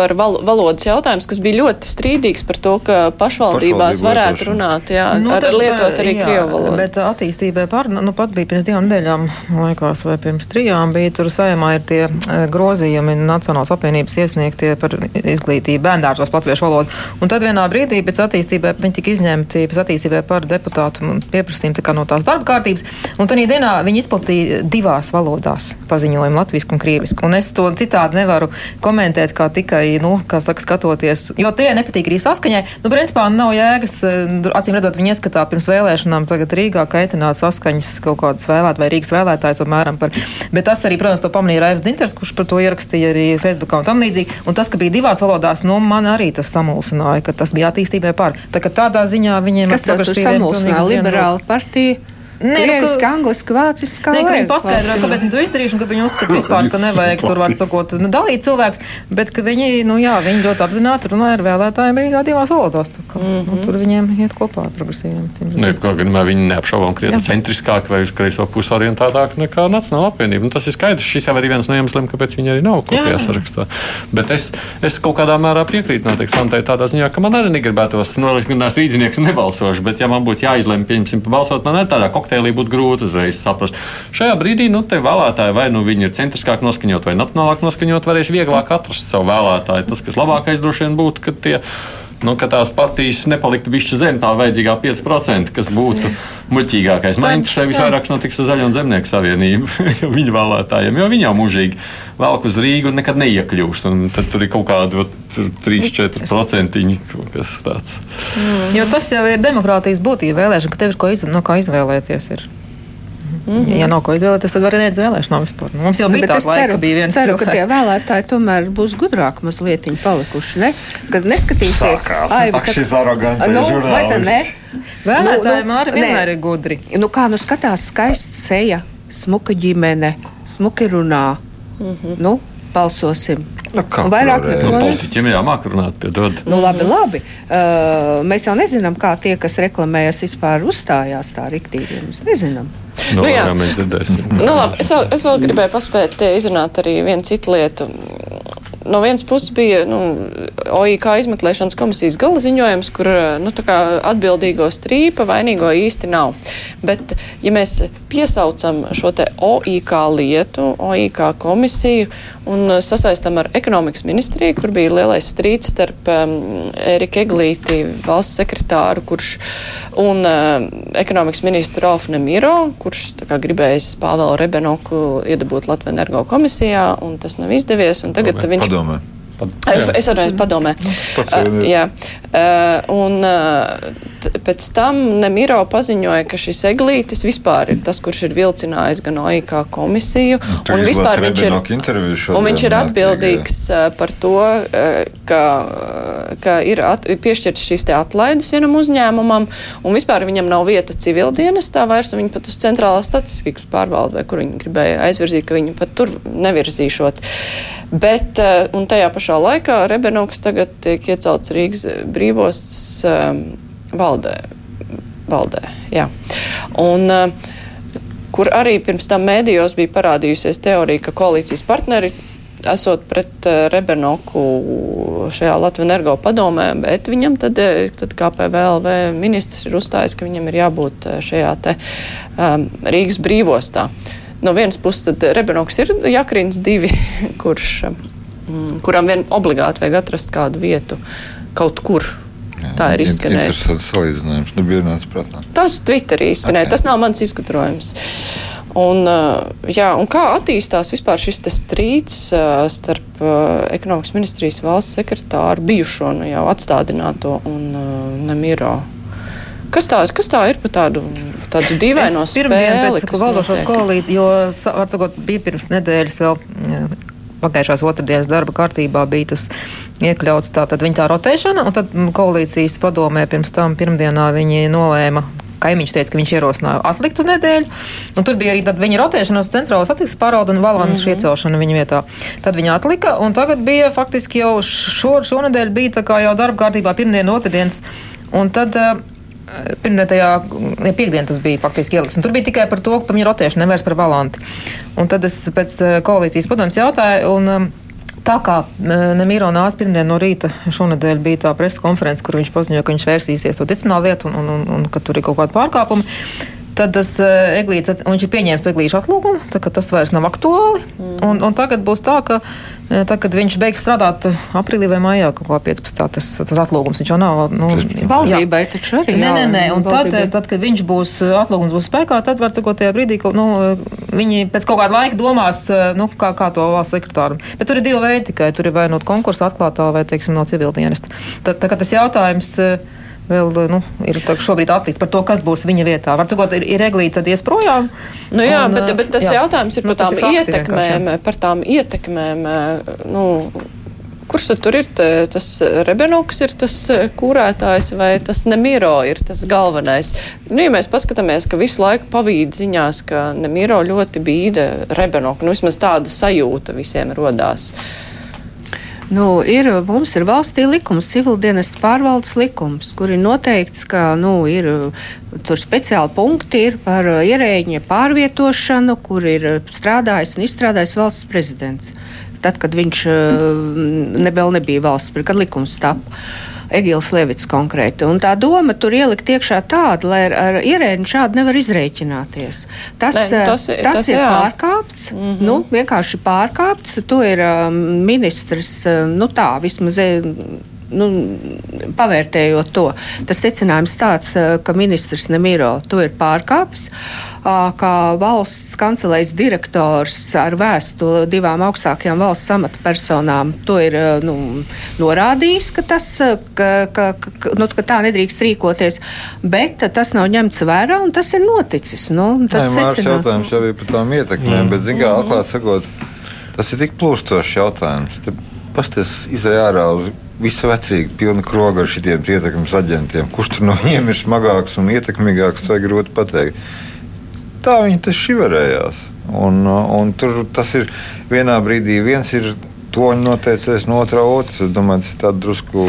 par val valodas jautājums, kas bija ļoti strīdīgs par to, ka pašvaldībās varētu lietošana. runāt, jā, Nu, ar, tad, lietot arī jā, krievu valodu. Bet attīstībai par, nu, pat bija pirms divām nedēļām, man liekas, vai pirms trijām bija tur saimā ir tie eh, grozījumi Nacionālās apvienības iesniegtie par izglītību bērndārzos latviešu valodu. Un tad vienā brīdī pēc attīstībai viņi tika izņemti pēc attīstībai par deputātu un pieprasījumu tā kā no tās darba kārtības. Un tad dienā viņi izplatīja divās valodās paziņojumu latviešu un krievisku. Un es to citādi nevaru komentēt, kā tikai, nu, kā saka, skatoties, jo tie nepatīk arī saskaņai. Nu, principā nav jēgas, eh, acīm redzot, viņi ieskatā pirms vēlēšanām tagad Rīgā kaitināt saskaņas kaut kādas vēlēt vai Rīgas vēlētājs apmēram par. Bet tas arī, protams, to pamanīja Raivs Dzinters, kurš par to ierakstīja arī Facebookā un tam līdzīgi. Un tas, ka bija divās valodās, nu, man arī tas samulsināja, ka tas bija attīstībai par. Tā kā tādā ziņā viņiem Kas tad tur progresīviem samulsināja? Liberāla partija. Nē, nu, ka- Krieviski, angliski, vāciski, kā ka viņi vajag. paskaidroja, kāpēc viņi to izdarījuši, un ka viņi uzskata vispār, ka nevajag tur, var sakot, nu, dalīt cilvēkus, bet ka viņi, nu jā, viņi ļoti apzināti runāja ar vēlētājiem Rīgā divās valodās. tā Kā, mm -hmm. nu, tur viņiem iet kopā ar progresīviem. Ne, kā gan viņi neapšaubām krietni centriskāk vai uz kreiso pusi orientētāk nekā Nacionāla apvienība. Nu, tas ir skaidrs. Šis jau ir viens no iemesliem, kāpēc viņi arī nav kopējā Jā. sarakstā. Bet es, es kaut kādā mērā piekrītu noteikti Santai tādā ziņā, ka man arī negribētos nolikt, ka es rīznieks un nebalsošu. Bet, ja man būtu jāizlemj, pieņemsim, balsot, man arī tādā kokteilī būtu grūti uzreiz saprast. Šajā brīdī, nu, vēlētāji vai nu viņi ir centriskāk noskaņot vai nacionālāk noskaņot, varēs vieglāk atrast savu vēlētāju. Tas, kas labākais droši vien būtu, ka tie nu, ka tās partijas nepaliktu bišķi zem tā vajadzīgā 5%, kas būtu muļķīgākais. Man interesē visvairāk notiks ar Zaļo un Zemnieku savienību, <laughs> jo viņu vēlētājiem, jo viņi jau mūžīgi velk uz Rīgu un nekad neiekļūst. Un tad tur ir kaut kādi vat, tur 3-4% kaut kas tāds. Jo tas jau ir demokrātijas būtība vēlēšana, ka tev ir ko iz, no kā izvēlēties. Ir. Mm -hmm. Ja nav ko izvēlēties, tad var arī neiet uz vēlēšanām vispār. Nu, Mums jau bija Bet tāds es laiks, ceru, bija viens ceru ka tie cilvēks. vēlētāji tomēr būs gudrāki mazliet palikuši. Ne? Kad neskatīsies, Sākās. Ak, šis arogantais nu, vai tad ne? Vēlētāji Nu, nu, vienmēr ir gudri. Nu, kā nu skatās, skaista seja, smuka ģimene, smuki runā. Mm -hmm. Nu, balsosim. Nu, kā vairāk neko Nu, politiķiem jāmāk runāt, piedod. Nu, labi, labi. Uh, mēs jau nezinām, kā tie, kas reklamējas, vispār uzstājās tā riktīgi. Mēs nezinām. Nu, Nu, jā. jā. Nu, labi, es, vēl, es vēl gribēju paspēt te izrunāt arī vienu citu lietu. No vienas puses bija nu, OIK izmeklēšanas komisijas gala ziņojums, kur nu, atbildīgo strīpa vainīgo īsti nav. Bet, ja mēs piesaucam šo OIK lietu, OIK komisiju un sasaistam ar ekonomikas ministriju, kur bija lielais strīds starp um, Eriku Eglīti, valsts sekretāru, kurš un uh, ekonomikas ministru Rolfu Nemiro, kurš kā gribējis Pāvelu Rebenoku iedabūt Latvijas energo komisijā, un tas nav izdevies. un Tagad viņš Padomē. Es, es arī jau ir. jā. Uh, un uh, pēc tam Nemiro paziņoja, ka šis eglītis vispār ir tas, kurš ir vilcinājis gan OIK komisiju. Tu un vispār viņš ir, un viņš ir atbildīgs uh, par to, uh, ka, uh, ka ir at, piešķirts šīs te atlaides vienam uzņēmumam, un vispār viņam nav vieta civildienestā vairs, un viņi pat uz centrālās statistikas pārvalde, vai kur viņi gribēja aizvirzīt, ka viņi pat tur nevirzīšot. Uh, un tajā pašā laikā Rebenoks tagad tiek iecelts Rīgas brīvos um, valdē. valdē jā. Un, uh, kur arī pirms tam mēdījos bija parādījusies teorija, ka koalīcijas partneri esot pret uh, Rebenoku šajā Latvijas energo padomē, bet viņam tad, eh, tad kā PVLV ministrs ir uzstājis, ka viņam ir jābūt eh, šajā te um, Rīgas brīvostā. No vienas puses, tad Rebenoks ir Jakrins divi, <laughs> kurš, um, kuram vien obligāti vajag atrast kādu vietu kaut kur. Tā ir izskanējusi. Tas ir salīdzinājums. Nu, bija nāc prātā. Tas Twitterī izskanēja, Ok. tas nav mans izgudrojums. Un, uh, jā, un kā attīstās vispār šis strīds uh, starp uh, ekonomikas ministrijas valsts sekretāru bijušo nu, jau atstādināto un Nemiro? Kas tā, kas tā ir par tādu, tādu dīvaino Es pirmdien spēli? pēc notiek? koalīcijas, jo, sa- atsakot, bija pirms nedēļas vēl mm, pagājušās otrdienas darba kārtībā bija tas iekļauts tā, tad viņa tā rotēšana, un tad koalīcijas padomē pirms tam pirmdienā viņi nolēma. Kaimiņš teica, ka viņš ierosināja atlikt uz nedēļu. Un tur bija arī viņa rotēšana uz centrālās attīstības pārvaldu un valvānu mm -hmm. iecelšana viņa vietā. Tad viņa atlika, un tagad bija faktiski jau šo, šonadēļ bija tā kā jau darba kārtībā pirmdiena, otrdienas. Un tad uh, Pirmdienā, ja piekdienā tas bija faktiski ielikts. Tur bija tikai par to, ka par viņu rotēšanu nevērs par valanti. Un tad es pēc eh, koalīcijas padomjas jautāju, un um, Tā kā Nemīro nāca pirmdien no rīta, šonadēļ bija tā presa konference, kur viņš paziņoja, ka viņš vērsīsies to disciplināru lietu un, un, un, un ka tur ir kaut kāda pārkāpuma. Tad tas eglīts, viņš ir pieņēmis to eglīšu atlūgumu, tā ka tas vairs nav aktuāli. Mm. Un, un tagad būs tā, ka Tā, kad viņš beigs strādāt aprīlī vai maijā, kaut kā 15. tas, tas atlūgums, viņš jau nav. Nu, Valdībai taču arī. Nē, nē, nē. Un tad, tad, kad viņš būs atlūgums būs spēkā, tad var cikot tajā brīdī, ka nu, viņi pēc kaut kāda laika domās, nu, kā, kā to valsts sekretāru. Bet tur ir divi veidi tikai. Tur ir vai no konkursa atklātā vai, teiksim, no civildienesta. Tad, tā kā tas jautājums vēl nu, ir šobrīd atlikts par to, kas būs viņa vietā. Varbūt ir, ir reglīta, tad ies projām. Nu, jā, un, bet, bet tas jā. jautājums ir nu, par tām ir ietekmēm, par tām ietekmēm. Nu, Kurš tad tur ir tas Rebenoks, ir tas kūrētājs vai tas Nemiro ir tas galvenais? Nu, ja mēs paskatāmies, ka visu laiku pavīd ziņās, ka Nemiro ļoti bīda Rebenoku, nu vismaz tāda sajūta visiem rodās. Uh, Nu, ir, mums ir valstī likums, civildienestu pārvaldes likums, kur ir noteikts, ka nu, ir tur speciāli punkti ir par ierēģiņa pārvietošanu, kur ir strādājis un izstrādājis valsts prezidents. Tad, kad viņš vēl nebija valsts, kad likums tapu. Egils Levits konkrēti. Un tā doma tur ielikt iekšā tāda, lai ar, ar ierēģi šādi nevar izrēķināties. Tas, ne, eh, tas, tas, tas ir jā. pārkāpts, mm -hmm. nu, vienkārši pārkāpts. To ir um, ministrs, um, nu tā, vismaz. Nu, pavērtējot to, tas secinājums tāds, ka ministrs Nemiro to ir pārkāpis. Kā valsts kancelējas direktors ar vēstuli divām augstākajām valsts amatpersonām to ir nu, norādījis, ka, tas, ka, ka, ka, nu, ka tā nedrīkst rīkoties, bet tas nav ņemts vērā un tas ir noticis. Nu, tad Nē, Mārcis jautājums jau ir par tām ietekmēm, mm. bet, zin kā, atklāt sakot, tas ir tik plūstošs jautājums. Pasties izēj ārā uz visu vecīgu, pilnu krogu ar šiem ietekmes aģentiem. Kurš tur no viņiem ir smagāks un ietekmīgāks, to ir grūti pateikt tā viņi tas šiverējās. Un, un tur tas ir vienā brīdī viens ir toņu noteicējis, no otrā otrs. Es domāju, tas ir drusku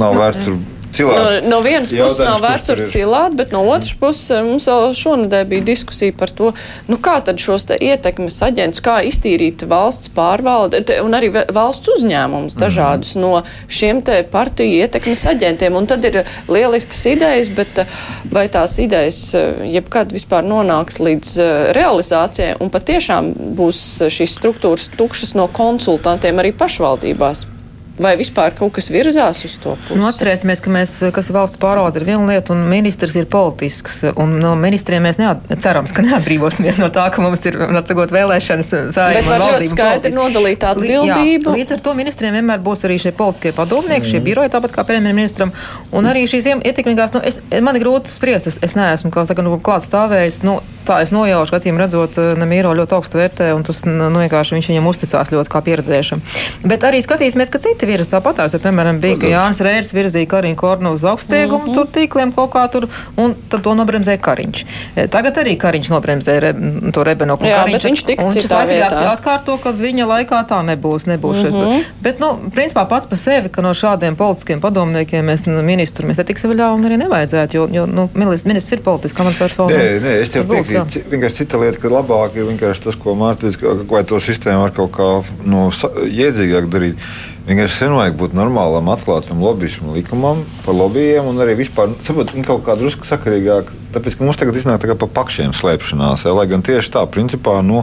nav vērts tur cilāt. No, no vienas puses nav vērts tur cilāt, bet no otras puses eh, mums jau šonadēļ bija diskusija par to, nu kā tad šos te ietekmes aģentus, kā iztīrīt valsts pārvalde un arī valsts uzņēmums dažādus mm no šiem te partiju ietekmes aģentiem. Un tad ir lielisks idejas, bet eh, vai tās idejas eh, jebkad vispār nonāks līdz realizācijai un patiešām būs šīs struktūras tukšas no konsultantiem arī pašvaldībās? Vai vispār kaut kas virzās uz to pusi? Nu, atcerēsimies, ka mēs, kas ir valsts pārvalde, ir viena lieta, un ministrs ir politisks. Un no ministriem mēs neat, cerams, ka neatbrīvosimies no tā, ka mums ir atsagot vēlēšanas saimē. Bet ļoti skaidri nodalīt atbildību. Jā, līdz ar to ministriem vienmēr būs arī šie politiskie padomnieki, mm. šie biroji, tāpat kā premjerministram. Un arī šīs ietekmīgās, nu, es, man ir grūti spriest, es, es neesmu, kā saka, nu, klāt stāvējis. Nu, tā es nojaušu, ka acīm redzot, Nemīro ļoti augstu vērtē, un tas nu, vienkārši viņš viņam uzticās ļoti kā pieredzējušam. Bet arī skatīsimies, ka citi citi virza tāpatās. Ja, piemēram, bija, ka Jānis Rērs virzīja Karinu Kornu uz augstspriegumu mm -hmm. tur tīkliem kaut kā tur, un tad to nobremzēja Kariņš. E, tagad arī Kariņš nobremzēja re, to Rebenoku. Jā, Kariņš, viņš tika un šis laiks atkārto, ka viņa laikā tā nebūs. nebūs mm -hmm. šis, bet, nu, principā pats par sevi, ka no šādiem politiskiem padomniekiem mēs nu, ministru mēs netiksim vaļā un arī nevajadzētu, jo, jo nu, ministrs ir politiska amatpersona. Nē, nē, es tev teiktu, vienkārši cita lieta, ka labāk ir vienkārši tas, ko Mārtiņš, vai to sistēmu var kaut kā nu, jēdzīgāk darīt. Vienkārši sen vajag būt normālam, atklātam lobbyismu likumam par lobbyiem un arī vispār saprot, kaut kā drusku sakarīgāk. Tāpēc, mums tagad iznāk tā pa pakšiem slēpšanās, ja, lai gan tieši tā, principā, nu,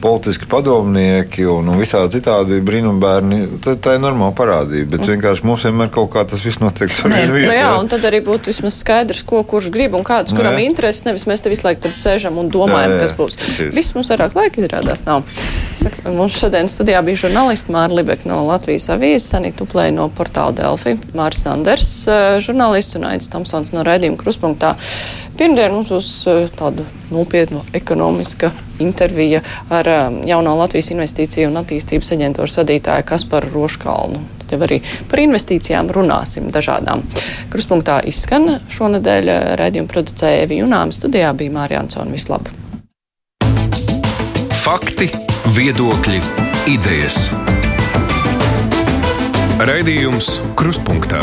politiski padomnieki un, un visādi citādi brīnumbērni, tā, tā ir normāla parādība. Bet vienkārši mums vienmēr kaut kā tas viss notiek ar vienu visu. Jā, un tad arī būtu vismaz skaidrs, ko kurš grib un kāds, kuram no, intereses, nevis mēs te visu laiku sēžam un domājam, jā, jā, kas būs. Viss mums vairāk laika izrādās nav. Saka, mums šodien studijā bija žurnālisti Māra Libeka no Latvijas avīzes, Sanita Tuplēja no portāla Delfi, Mārs Sanders, eh, žurnālists un Aits Tomsons no raidījuma Kruspunktā. Pirmdien mums būs eh, tāda nopietna ekonomiska intervija ar um, jauno Latvijas investīciju un attīstības aģentūras vadītāju Kasparu Roškalnu. Tad jau arī par investīcijām runāsim dažādām. Kruspunktā izskan šonadēļ eh, redzījuma producēja Evi Junām. Studijā bija Mārija Ansona. Vislab! Fakti, viedokļi, idejas. Raidījums Kruspunkta